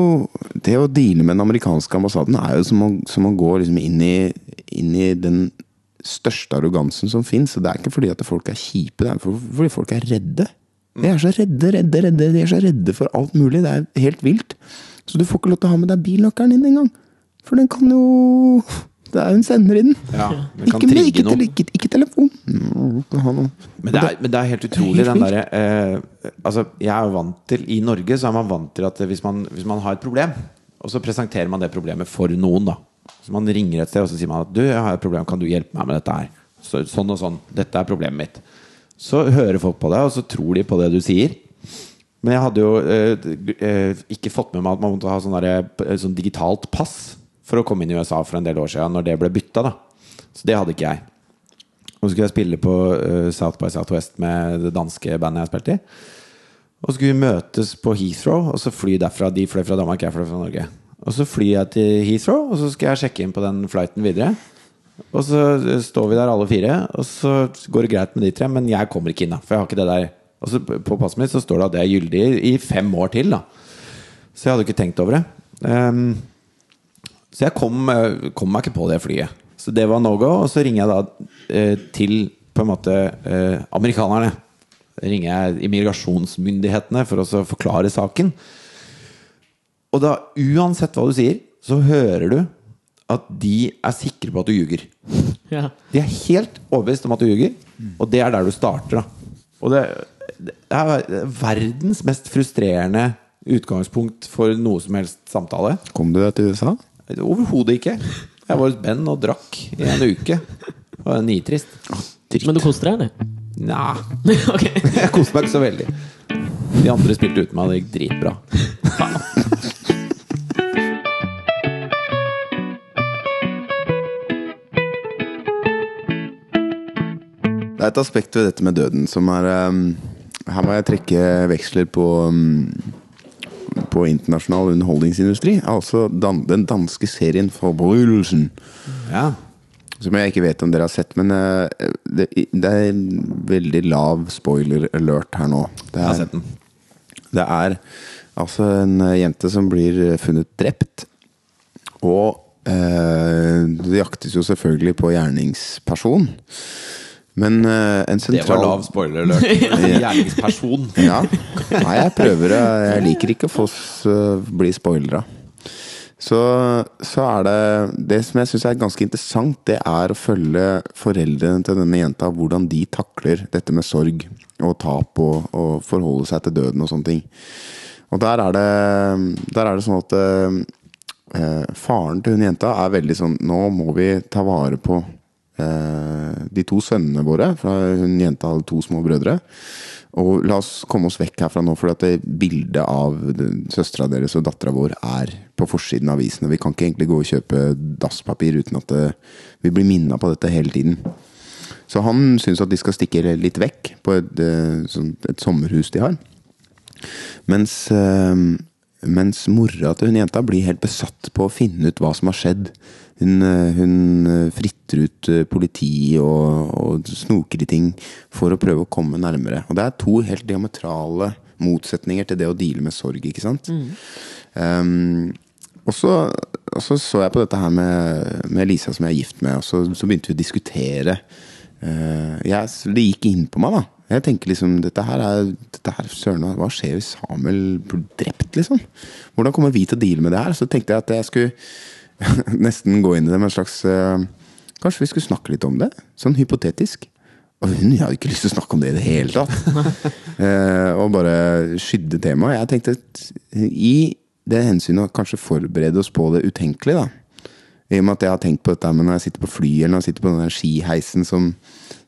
S2: Det å deale med den amerikanske ambassaden er jo som å, som å gå liksom inn, i, inn i den største arrogansen som fins. Det er ikke fordi at folk er kjipe, det er fordi folk er redde. De er så redde, redde, redde. De er så redde for alt mulig. Det er helt vilt. Så du får ikke lov til å ha med deg bilnøkkelen din engang. For den kan jo Det er hun sender inn.
S1: Ja,
S2: Ikke, med, ikke,
S1: noe.
S2: tele, ikke, ikke telefon.
S1: Men det, er, men det er helt utrolig, den derre eh, Altså, jeg er jo vant til I Norge så er man vant til at hvis man, hvis man har et problem, og så presenterer man det problemet for noen, da. Så man ringer et sted, og så sier man at 'Du, jeg har et problem, kan du hjelpe meg med dette her?' Så, sånn og sånn. 'Dette er problemet mitt'. Så hører folk på deg, og så tror de på det du sier. Men jeg hadde jo eh, eh, ikke fått med meg at man måtte ha sånn, derre- eh, sånn digitalt pass for å komme inn i USA for en del år siden, når det ble bytta. da Så det hadde ikke jeg. Og så skulle jeg spille på eh, South by Southwest med det danske bandet jeg spilte i. Og så skulle vi møtes på Heathrow, og så fly derfra. De fløy fra Danmark, jeg fløy fra Norge. Og så flyr jeg til Heathrow, og så skal jeg sjekke inn på den flighten videre. Og så eh, står vi der alle fire, og så går det greit med de tre, men jeg kommer ikke inn, da. For jeg har ikke det der. Og så på passet mitt så står det at det er gyldig i fem år til, da. Så jeg hadde ikke tenkt over det. Ehm, så jeg kom, eh, kom meg ikke på det flyet. Så det var no go. Og så ringer jeg da eh, til på en måte eh, amerikanerne. Ringer jeg immigrasjonsmyndighetene for å forklare saken. Og da, uansett hva du sier, så hører du at de er sikre på at du ljuger.
S3: Ja.
S1: De er helt overbevist om at du ljuger, og det er der du starter. da Og det, det er verdens mest frustrerende utgangspunkt for noe som helst samtale.
S2: Kom du deg til USA?
S1: Overhodet ikke. Jeg var hos Ben og drakk i en uke. Det var nitrist.
S3: Men du koste deg, eller?
S1: Nja,
S3: okay.
S1: jeg koste meg ikke så veldig. De andre spilte uten meg, det gikk dritbra.
S2: Det er et aspekt ved dette med døden som er um, Her må jeg trekke veksler på um, På internasjonal underholdningsindustri. Altså dan den danske serien Forbrytelsen.
S1: Ja.
S2: Som jeg ikke vet om dere har sett, men uh, det, det er en veldig lav spoiler alert her nå. Det
S1: Jeg har
S2: er,
S1: sett den.
S2: det er altså en uh, jente som blir uh, funnet drept. Og uh, det jaktes jo selvfølgelig på gjerningsperson. Men uh, en
S1: Det var lav spoiler-løk. Gjerningsperson.
S2: Ja. Nei, jeg prøver. Jeg liker ikke å få bli spoilera. Så, så er det Det som jeg syns er ganske interessant, det er å følge foreldrene til denne jenta. Hvordan de takler dette med sorg og tap og, og forholde seg til døden og sånne ting. Og der er det, der er det sånn at eh, faren til hun jenta er veldig sånn Nå må vi ta vare på de to sønnene våre. For hun jenta hadde to små brødre. Og la oss komme oss vekk herfra nå, for at bildet av søstera deres og dattera vår er på forsiden av avisen. Vi kan ikke egentlig gå og kjøpe dasspapir uten at det, vi blir minna på dette hele tiden. Så han syns at de skal stikke litt vekk på et, eh, sånn- et sommerhus de har. Mens, eh, mens mora til hun jenta blir helt besatt på å finne ut hva som har skjedd. Hun, eh, hun eh, fritter ut eh, politi og, og snoker i ting for å prøve å komme nærmere. Og det er to helt diametrale motsetninger til det å deale med sorg, ikke sant? Um, og så, så så jeg på dette her med, med Lisa som jeg er gift med, og så, så begynte vi å diskutere. Uh, jeg, det gikk inn på meg, da. Jeg tenker liksom Dette her er dette her, Søren, hva skjer hvis Samuel blir drept, liksom? Hvordan kommer vi til å deale med det her? Så tenkte jeg at jeg skulle nesten gå inn i det med en slags uh, Kanskje vi skulle snakke litt om det? Sånn hypotetisk. Og hun hadde ikke lyst til å snakke om det i det hele tatt. uh, og bare skydde temaet. Jeg tenkte at i det hensynet å kanskje forberede oss på det utenkelige, da. I og med at jeg har tenkt på dette med når jeg sitter på fly eller når jeg sitter på den skiheisen som,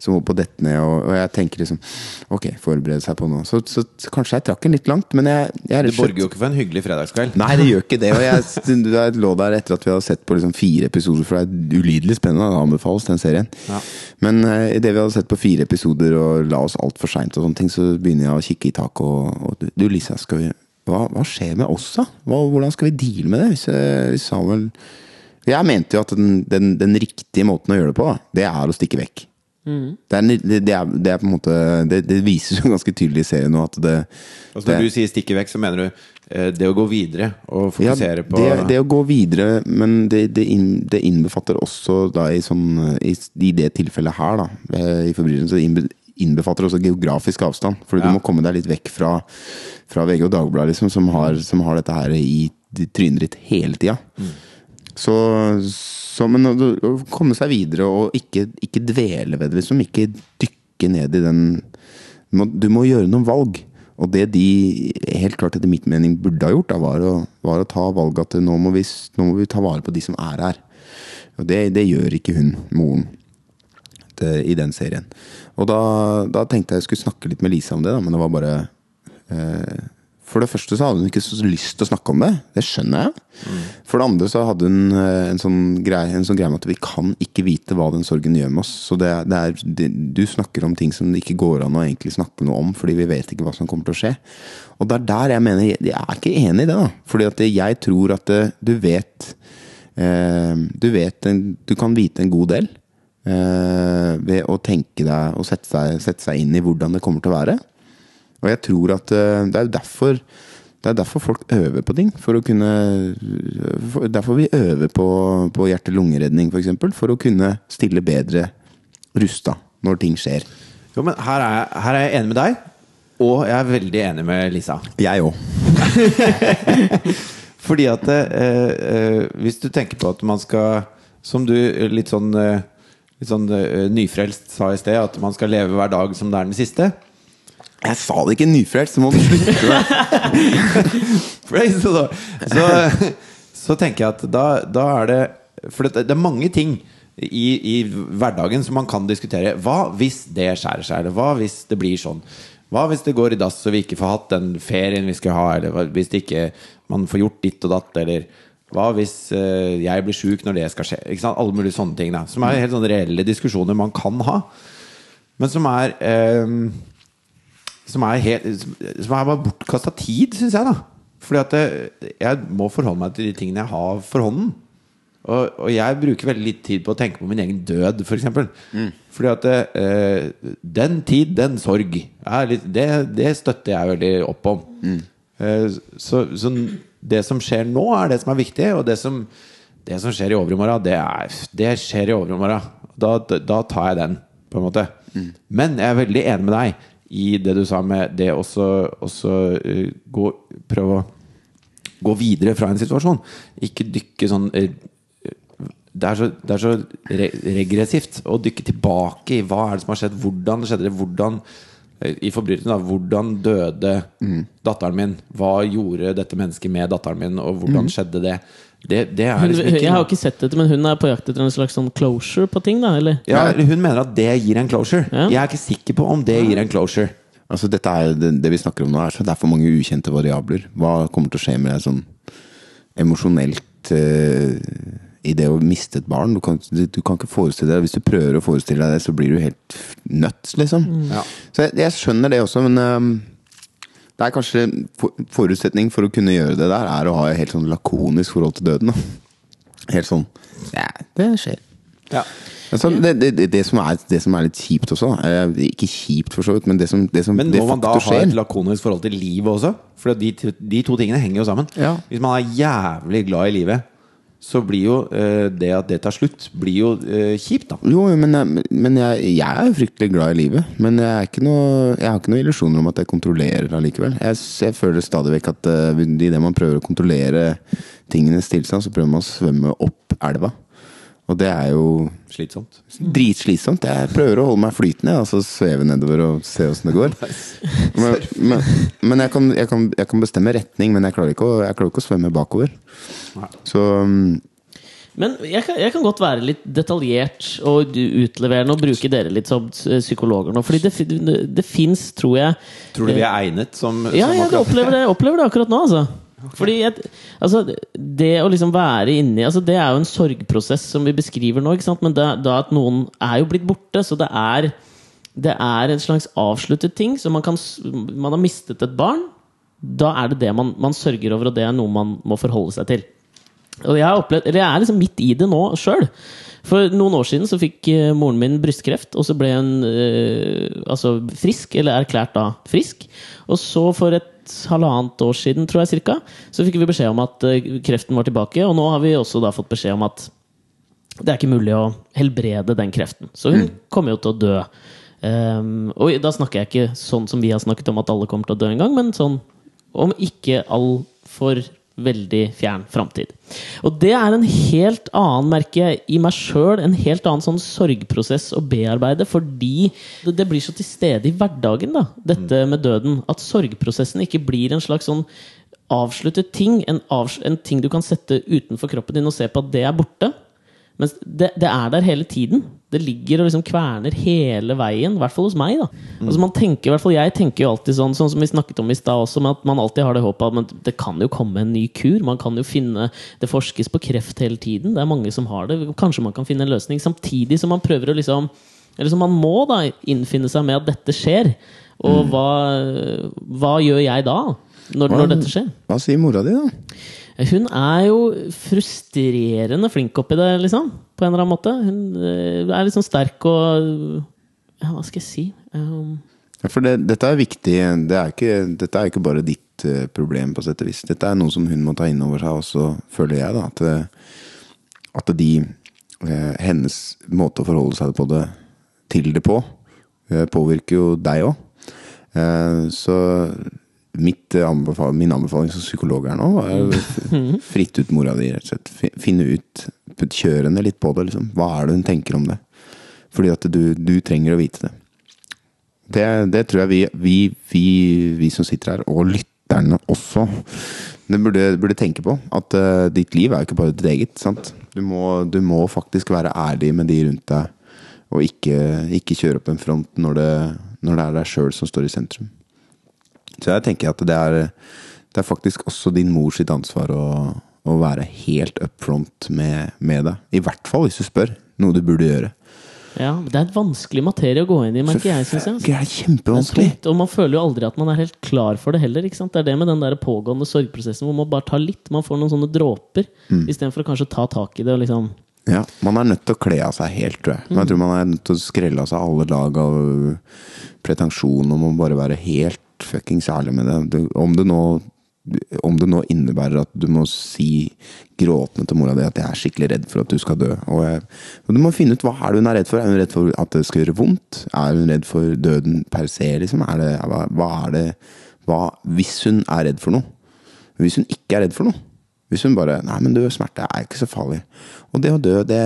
S2: som holdt på å dette ned, og, og jeg tenker liksom Ok, forberede seg på noe. Så, så, så kanskje jeg trakk den litt langt, men jeg, jeg er
S1: Det borger jo ikke for en hyggelig fredagskveld.
S2: Nei, det gjør ikke det. Og jeg, jeg lå der etter at vi hadde sett på liksom fire episoder, for det er ulidelig spennende. Det anbefales, den serien.
S1: Ja.
S2: Men uh, idet vi hadde sett på fire episoder og la oss altfor seint, og sånne ting, så begynner jeg å kikke i taket og, og Du, Lisa, skal vi, hva, hva skjer med oss, da? Hva, hvordan skal vi deale med det? Hvis, eh, hvis Samuel Jeg mente jo at den, den, den riktige måten å gjøre det på, det er å stikke vekk. Det, er, det, det, er, det er på en måte Det, det vises jo ganske tydelig i serien nå at det,
S1: Altså når
S2: det-
S1: du sier 'stikke vekk', så mener du eh, det å gå videre og fokusere på
S2: det, det å gå videre, men det, det, inn, det innbefatter også da i, sånn, i, i det tilfellet her, da, eh, i forbrytelsen, så innbe, innbefatter også geografisk avstand. For
S1: Ja.
S2: du må komme deg litt vekk fra, fra VG og Dagbladet, liksom, som har, som har dette her i trynet ditt hele tida. Så, så Men å, å komme seg videre og ikke, ikke dvele ved det, liksom. Ikke dykke ned i den du må, du må gjøre noen valg. Og det de helt klart etter mitt mening burde ha gjort, da, var, å, var å ta valget at nå må, vi, nå må vi ta vare på de som er her. Og det, det gjør ikke hun, moren, det, i den serien. Og da, da tenkte jeg jeg skulle snakke litt med Lisa om det, da, men det var bare eh, For det første så hadde hun ikke så lyst til å snakke om det. Det skjønner jeg. For det andre så hadde hun eh, en sånn greie, sånn greie med at vi kan ikke vite hva den sorgen gjør med oss. Så det, det er, det, du snakker om ting som det ikke går an å egentlig snakke noe om, fordi vi vet ikke hva som kommer til å skje. Og det er der jeg mener Jeg er ikke enig i det, da. Fordi at jeg tror at eh, du vet eh, Du vet Du kan vite en god del. ved å tenke deg og sette sette seg inn i hvordan det kommer til å være. Og jeg tror at eh, det er derfor det er derfor folk øver på ting. For å kunne for, Derfor vi øver på, på hjerte-lungeredning, f.eks. For, eksempel, for å kunne stille bedre rusta når ting skjer.
S1: Jo, men her er, jeg, her er jeg enig med deg, og jeg er veldig enig med Lisa.
S2: Jeg òg.
S1: Fordi at eh, eh, hvis du tenker på at man skal Som du litt sånn, eh, litt sånn nyfrelst sa i sted, at man skal leve hver dag som det er den siste.
S2: Jeg sa det ikke nyfrelst, så må du slutte med det.
S1: Så, så tenker jeg at da, da er det For det, det er mange ting i, i hverdagen som man kan diskutere. Hva hvis det skjærer seg? Eller hva hvis det blir sånn? Hva hvis det går i dass og vi ikke får hatt den ferien vi skal ha? Eller hvis det ikke man får gjort ditt og datt? Eller hva hvis uh, jeg blir sjuk når det skal skje? Alle mulige sånne ting. Da. Som er helt sånne reelle diskusjoner man kan ha. Men som er eh, som er, helt, som er bare bortkasta tid, syns jeg. da Fordi at jeg må forholde meg til de tingene jeg har for hånden. Og, og jeg bruker veldig litt tid på å tenke på min egen død, f.eks. For eksempel. Fordi at eh, den tid, den sorg. Litt, det, det støtter jeg veldig opp om. Eh, så, så det som skjer nå, er det som er viktig. Og det som, det som skjer i overmorgen, det, er, det skjer i overmorgen. Da, da tar jeg den, på en måte. Men jeg er veldig enig med deg i det du sa med det også, også eh, gå, prøve å gå videre fra en situasjon. Ikke dykke sånn eh, det er så, det er så re regressivt å dykke tilbake i hva er det som har skjedd, hvordan skjedde det, hvordan eh, i forbrytelsen da, Hvordan døde datteren min? Hva gjorde dette mennesket med datteren min, og hvordan skjedde det? Det, det er
S3: Hun,
S1: liksom ikke
S3: jeg har jo ikke sett dette, men hun er på jakt etter en slags sånn closure på ting, da? Eller?
S1: ja, Hun mener at det gir en closure.
S3: Ja.
S1: Jeg er ikke sikker på om det gir en closure.
S2: Altså, dette er, det, det vi snakker om nå, er så det er for mange ukjente variabler. Hva kommer til å skje med deg sånn emosjonelt uh, i det å miste et barn? Du kan, du, du kan ikke forestille deg Hvis du prøver å forestille deg det, så blir du helt nødt, liksom.
S1: Ja.
S2: Så jeg, jeg skjønner det også, men eh, det er kanskje for, forutsetning for å kunne gjøre det der, er å ha et helt sånn lakonisk forhold til døden. Da. Helt sånn Ja, det skjer.
S1: Ja.
S2: Altså, det, det, det, det, som er, det som er litt kjipt også, er, ikke kjipt for så vidt, men det som, det som
S1: Men
S2: det
S1: må man da ha
S2: skjer
S1: et lakonisk forhold til livet også? For de, de to tingene henger jo sammen.
S2: Ja.
S1: Hvis man er jævlig glad i livet, så blir jo eh, det at det tar slutt, blir jo eh, kjipt, da.
S2: Jo, men, jeg- men jeg, jeg er jo fryktelig glad i livet. Men jeg, noe, jeg har ikke noen illusjoner om at jeg kontrollerer allikevel. Jeg, jeg føler stadig vekk at uh, idet man prøver å kontrollere tingenes tilstand, så prøver man å svømme opp elva. Og det er jo
S1: Slitsomt.
S2: dritslitsomt. Jeg prøver å holde meg flytende, og altså sveve nedover og se åssen det går. Men, men, men jeg, kan, jeg, kan, jeg kan bestemme retning, men jeg klarer ikke å, jeg klarer ikke å svømme bakover. Så mm,
S3: Men jeg kan, jeg kan godt være litt detaljert og utleverende og bruke dere litt som eh, psykologer nå. Fordi det, det, det fins, tror jeg
S1: Tror du vi er egnet som,
S3: Ja,
S1: som
S3: jeg opplever det, opplever det akkurat nå, altså. Fordi jeg, altså, Det å liksom være inni altså, Det er jo en sorgprosess som vi beskriver nå. Men det, da at noen er jo blitt borte, så det er Det er en slags avsluttet ting. Så man, kan, man har mistet et barn. Da er det det man, man sørger over, og det er noe man må forholde seg til. Og jeg, opplevd, jeg er liksom midt i det nå sjøl. For noen år siden så fikk eh, moren min brystkreft, og så ble hun øh, altså frisk, eller erklært da frisk. Og så for et halvannet år siden, tror jeg cirka, så fikk vi beskjed om at eh, kreften var tilbake. Og nå har vi også da fått beskjed om at det er ikke mulig å helbrede den kreften. Så hun kommer jo til å dø Um, og da snakker jeg ikke sånn som vi har snakket om at alle kommer til å dø en gang, men sånn om ikke altfor veldig fjern framtid. Og det er en helt annen, merke i meg sjøl, en helt annen sånn sorgprosess å bearbeide, fordi det- blir så til stede i hverdagen, da, dette med døden, at sorgprosessen ikke blir en slags sånn avsluttet ting, en, avs en ting du kan sette utenfor kroppen din og se på at det er borte. Mens det, det er der hele tiden. Det ligger og liksom kverner hele veien. I hvert fall hos meg. da Altså man tenker, i hvert fall Jeg tenker jo alltid sånn Sånn som vi snakket om i stad også, med at man alltid har det håpet at det kan jo komme en ny kur. Man kan jo finne Det forskes på kreft hele tiden. Det er mange som har det. Kanskje man kan finne en løsning. Samtidig som man prøver å liksom Eller som man må da innfinne seg med at dette skjer. Og hva, hva gjør jeg da? Når, når dette skjer?
S2: Hva sier mora di, da?
S3: Hun er jo frustrerende flink oppi det, liksom. På en eller annen måte. Hun eh, er liksom sterk og ja, Hva skal jeg si? Um,
S2: Ja, For det, dette er viktig. Det er ikke, dette er ikke bare ditt eh, problem, på sett og vis. Dette er noe som hun må ta inn over seg også, føler jeg. da At, eh, at de Hennes måte å forholde seg på det, til det på, påvirker jo deg òg. Så eh, min anbefaling som psykolog her nå, er fritt ut mora di, rett og slett. Finne ut Kjøre henne litt på det, liksom. Hva er det hun tenker om det? Fordi at du, du trenger å vite det. Det, det tror jeg vi, vi, vi, vi som sitter her, og lytterne også, det burde, burde tenke på. At uh, ditt liv er jo ikke bare ditt eget. sant? Du må, du må faktisk være ærlig med de rundt deg, og ikke, ikke kjøre opp en front når det, når det er deg sjøl som står i sentrum. Så jeg tenker at det er, det er faktisk også din mor sitt ansvar å, å være helt up front med, med deg. I hvert fall hvis du spør. Noe du burde gjøre.
S3: ja, Det er et vanskelig materie å gå inn i, merker jeg. Synes jeg.
S2: Det er
S3: Det er
S2: kjempevanskelig.
S3: og man føler jo aldri at man er helt klar for det heller. ikke sant? Det er det med den der pågående sorgprosessen hvor man bare tar litt. Man får noen sånne dråper
S2: Mm.
S3: istedenfor å kanskje ta tak i det og liksom
S2: Ja, Man er nødt til å kle av seg helt, tror jeg. Men Jeg tror man er nødt til å skrelle av seg alle lag av pretensjon om å bare være helt fuckings ærlig med det. om, det nå, om det nå innebærer at du må si gråtende til mora di at jeg er skikkelig redd for at du skal dø. Og, jeg, og Du må finne ut hva er det hun er redd for. Er hun redd for at det skal gjøre vondt? Er hun redd for døden per se? Liksom? Er det, hva er det hva, Hvis hun er redd for noe. Hvis hun ikke er redd for noe. Hvis hun bare Nei, men du, smerte er ikke så farlig. Og det å dø, det,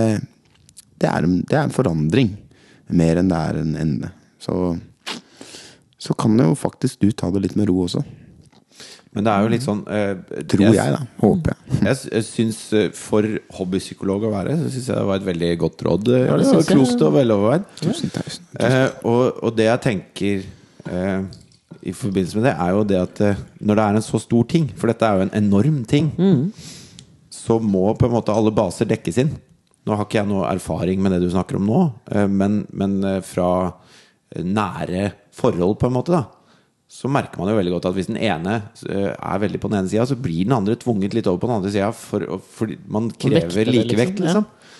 S2: det, er, det er en forandring. Mer enn det er en ende. Så, så kan jo faktisk du ta det litt med ro også.
S1: Men det er jo litt sånn eh,
S2: Tror jeg, da. Håper jeg.
S1: Jeg, synes jeg syns eh, for hobbypsykolog å være, så syns jeg det var et veldig godt råd. eh,
S3: Ja, det synes jeg.
S1: Klokt og veloverveid.
S2: Tusen tusen.
S1: Eh, og, og det jeg tenker eh, i forbindelse med det, er jo det at eh, når det er en så stor ting, for dette er jo en enorm ting, så må på en måte alle baser dekkes inn. Nå har ikke jeg noe erfaring med det du snakker om nå, men, men fra nære forhold, på en måte, da. Så merker man jo veldig godt at hvis den ene eh, er veldig på den ene sida, så blir den andre tvunget litt over på den andre sida, for, fordi man krever likevekt,
S3: liksom.
S1: liksom.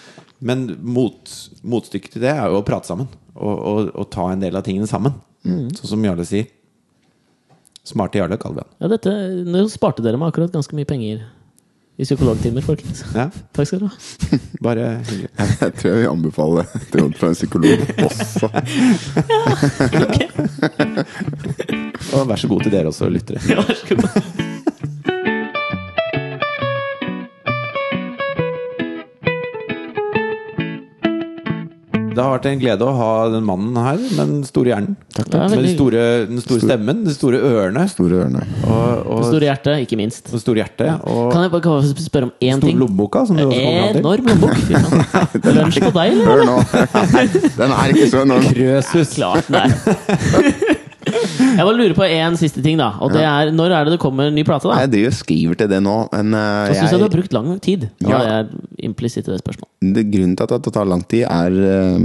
S1: Men mot, motstykket til det er jo å prate sammen. Og, og, og ta en del av tingene sammen. Sånn som Jarle sier. Smarte Jarle, kaller vi han.
S3: Ja, dette, nå sparte dere meg akkurat ganske mye penger i psykologtimer, folkens.
S1: Ja,
S3: Takk skal dere ha.
S1: bare hyggelig.
S2: Jeg tror jeg vil anbefale råd fra en psykolog også.
S1: Og vær så god til dere også, lyttere.
S3: Ja, vær så god.
S1: Det har vært en glede å ha den mannen her med den store hjernen.
S3: Takk, er
S1: Med den store, den store stemmen, de store ørene
S2: Store ørene.
S1: og,
S3: Det store hjertet, ikke minst.
S1: det store hjertet. Og
S3: Kan jeg bare spørre om én ting?
S1: lommeboka, som du også kommer.
S3: Enorm lommebok. Lunsj på deg, eller?
S2: Hør nå! Den er ikke så enorm.
S1: Krøsus.
S3: Klart den er. Jeg bare lurer på én siste ting, da. Og det er når er det det kommer en ny plate? da?
S2: Jeg driver skriver til det nå, men uh,
S3: jeg syns jeg du har brukt lang tid. Ja.
S2: Ja.
S3: er implisitt i det spørsmålet.
S2: det, grunnen til at det tar lang tid, er eh,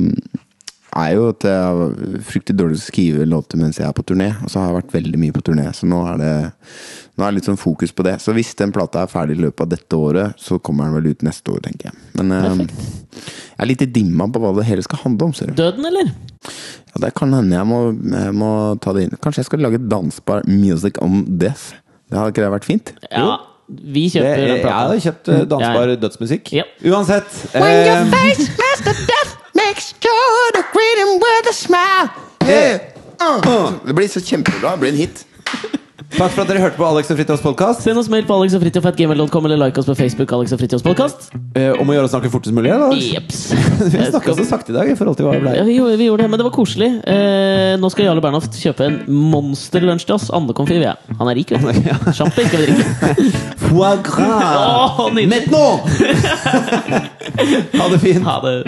S2: er jo at jeg er fryktelig dårlig til å skrive låter mens jeg er på turné. Og så har jeg vært veldig mye på turné, så nå er det Nå er det litt sånn fokus på det. Så hvis den plata er ferdig i løpet av dette året, så kommer den vel ut neste år, tenker jeg. Men eh, jeg er litt i dimma på hva det hele skal handle om, ser du.
S3: Døden, eller?
S2: Ja, det kan hende jeg må, jeg må ta det inn. Kanskje jeg skal lage dansbar music on death? Det hadde ikke det vært fint?
S3: Ja, vi
S1: Det,
S3: den platen.
S1: jeg
S3: har
S1: hadde kjøpt eh, dansbar dødsmusikk.
S3: Ja.
S1: Uansett.
S4: When your
S1: eh,
S4: face, the Death, him with a smile.
S2: Det blir så kjempebra. Det blir en hit.
S1: Takk for at dere hørte på Alex og Fritjofs podkast.
S3: Send oss mail på alexogfritjof.gmail.com eller like oss på Facebook. Alex og Fritjofs podcast.
S1: Eh, om å gjøre å snakke fortest mulig. Da.
S3: Jeps.
S1: Vi snakka så sakte i dag i forhold til hva ble.
S3: Ja, vi, gjorde, vi gjorde det, men det var koselig. Eh, nå skal Jarle Bernhoft kjøpe en monsterlunsj til oss. andre konfir vi er Han er rik, vet du.
S1: Ja.
S3: Champagne skal vi drikke.
S1: Foie gras!
S3: Oh.
S1: Maintenant! ha det fint.
S3: Ha det.